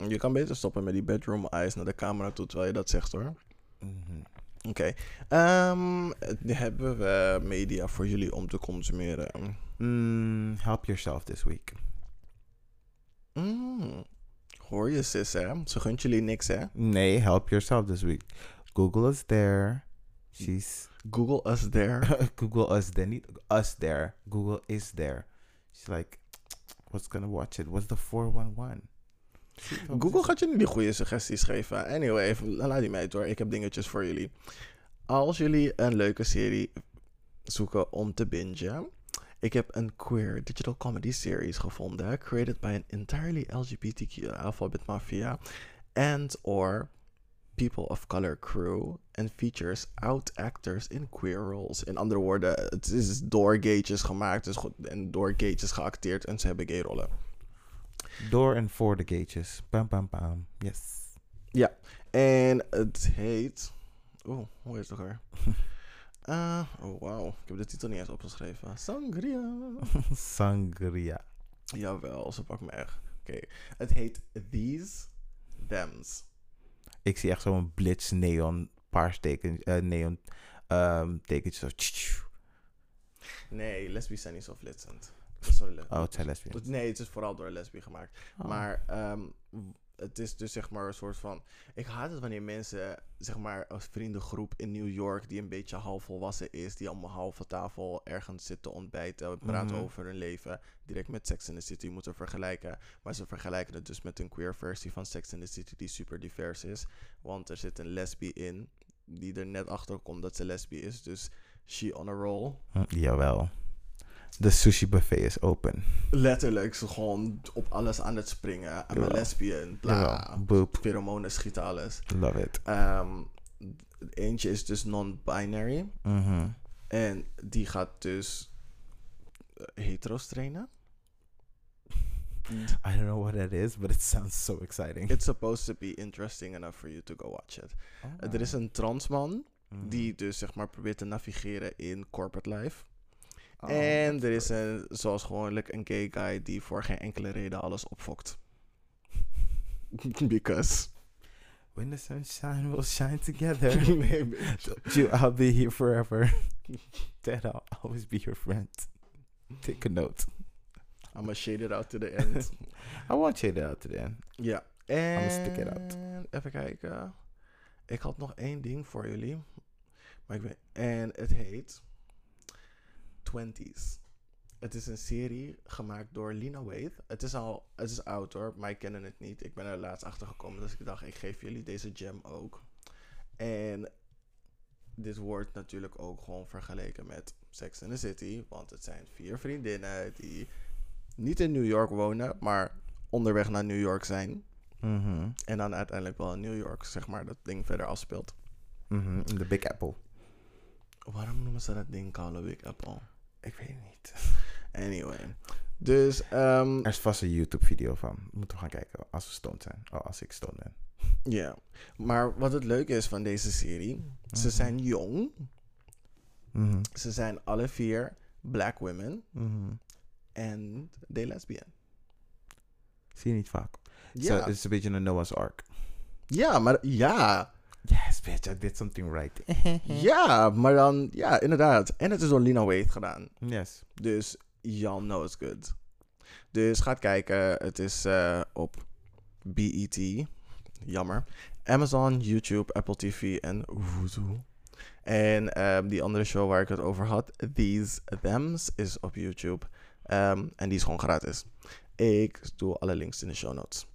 Je kan beter stoppen met die bedroom eyes naar de camera toe terwijl je dat zegt hoor. Mhm. Oké. Ehm, eh, hebben we media voor jullie om te consumeren? Mm, help yourself this week. Mm. Hoor je sis hè? Ze gunt jullie niks hè? Nee, help yourself this week. Google is there. She's Google us there. Google us there. Niet us there. Google is there. She's like, what's gonna watch it? What's the 411? Google gaat die goede suggesties geven. Anyway, laat die mij door. Ik heb dingetjes voor jullie. Als jullie een leuke serie zoeken om te bingen. Ik heb een queer digital comedy series gevonden. Created by an entirely LGBTQ alphabet mafia. And or people of color crew. And features out actors in queer roles. In andere woorden, het is door gaytjes gemaakt. Dus goed, en door gaytjes geacteerd. En ze hebben gay rollen. Door en voor de gates. Pam, pam, pam. Yes. Ja, en het heet. Oeh, hoe heet het ook weer? Eh, oh, wauw. Ik heb de titel niet eens opgeschreven. Sangria. Sangria. Jawel, ze pakt me echt. Oké, het heet These Thems. Ik zie echt zo'n blitz neon paars teken, eh, neon tekentjes. Zo. tsch, tsch. Nee, lesbisch zijn niet zo flitsend. Het is Oh, het zijn lesbisch. Nee, het is vooral door een lesbie gemaakt. Oh. Maar ehm, het is dus zeg maar een soort van... Ik haat het wanneer mensen, zeg maar als vriendengroep in New York... die een beetje half volwassen is... die allemaal halve tafel ergens zitten ontbijten... praten Mhm. over hun leven... direct met Sex in the City moeten vergelijken. Maar ze vergelijken het dus met een queer versie van Sex in the City... die super divers is. Want er zit een lesbie in... die er net achter komt dat ze lesbie is. Dus she on a roll. Hm, Jawel. De sushi buffet is open. Letterlijk, ze gewoon op alles aan het springen. I'm a lesbian, bla. Boop. Pheromonen schieten alles. Love it. Ehm, eentje is dus non-binary. Mhm. En die gaat dus eh, hetero's trainen. I don't know what that is, but it sounds so exciting. It's supposed to be interesting enough for you to go watch it. Oh, Er is een transman Mhm. die dus zeg maar probeert te navigeren in corporate life. Oh, en er is een, zoals gewoonlijk, een gay guy die voor geen enkele reden alles opfokt. Because. When the sunshine will shine together. nee. Don't you, I'll be here forever. That I'll always be your friend. Take a note. I'm gonna shade it out to the end. I want you out to the end. ja. I'ma stick it out. En even kijken. Ik had nog één ding voor jullie. Maar ik weet, en het heet Twenties. Het is een serie gemaakt door Lina Waithe. Het is al, het is oud hoor, maar ik kende het niet. Ik ben er laatst achter gekomen, dus ik dacht, ik geef jullie deze gem ook. En dit wordt natuurlijk ook gewoon vergeleken met Sex in the City, want het zijn vier vriendinnen die niet in New York wonen, maar onderweg naar New York zijn. Mhm. En dan uiteindelijk wel in New York, zeg maar, dat ding verder afspeelt. Mhm. The Big Apple. Waarom noemen ze dat ding Call Big Apple? Ik weet het niet. Anyway. Dus, ehm, Er is vast een YouTube video van. Moeten we gaan kijken als we stoned zijn. Oh, als ik stoned ben. ja. Maar wat het leuke is van deze serie, ze Mhm. zijn jong. Mhm. Ze zijn alle vier black women. Mhm. En they lesbian. Zie je niet vaak. Ja, het is een beetje een Noah's Ark. ja maar ja. Yes, bitch, I did something right. Ja, maar dan, ja, inderdaad. En het is door Lina Waithe gedaan. Yes. Dus y'all know it's good. Dus gaat kijken. Het is eh, op BET. Jammer. Amazon, YouTube, Apple TV en Vudu. En ehm, die andere show waar ik het over had, These Thems, is op YouTube. Ehm, en die is gewoon gratis. Ik doe alle links in de show notes.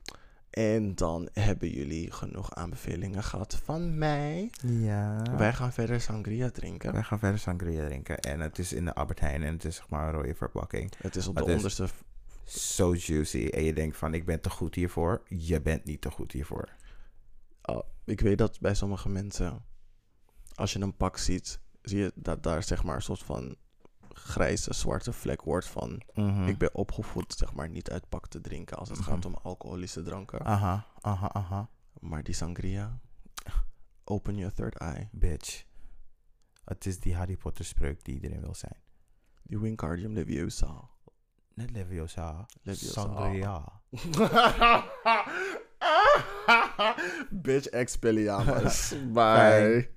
En dan hebben jullie genoeg aanbevelingen gehad van mij. Ja. Wij gaan verder sangria drinken. Wij gaan verder sangria drinken. En het is in de Albert Heijn en het is zeg maar een rode verpakking. Het is op de onderste So juicy. En je denkt van, ik ben te goed hiervoor. Je bent niet te goed hiervoor. Oh, ik weet dat bij sommige mensen, als je een pak ziet, zie je dat daar zeg maar een soort van grijze, zwarte vlek wordt van... Mhm. Ik ben opgevoed, zeg maar, niet uit pak te drinken als het mhm. gaat om alcoholische dranken. Aha, aha, aha. Maar die sangria, open your third eye. Bitch. Het is die Harry Potter spreuk die iedereen wil zijn. Die Wingardium Leviosa. Net Leviosa. Leviosa. Sangria. Bitch Expelliarmus. Bye.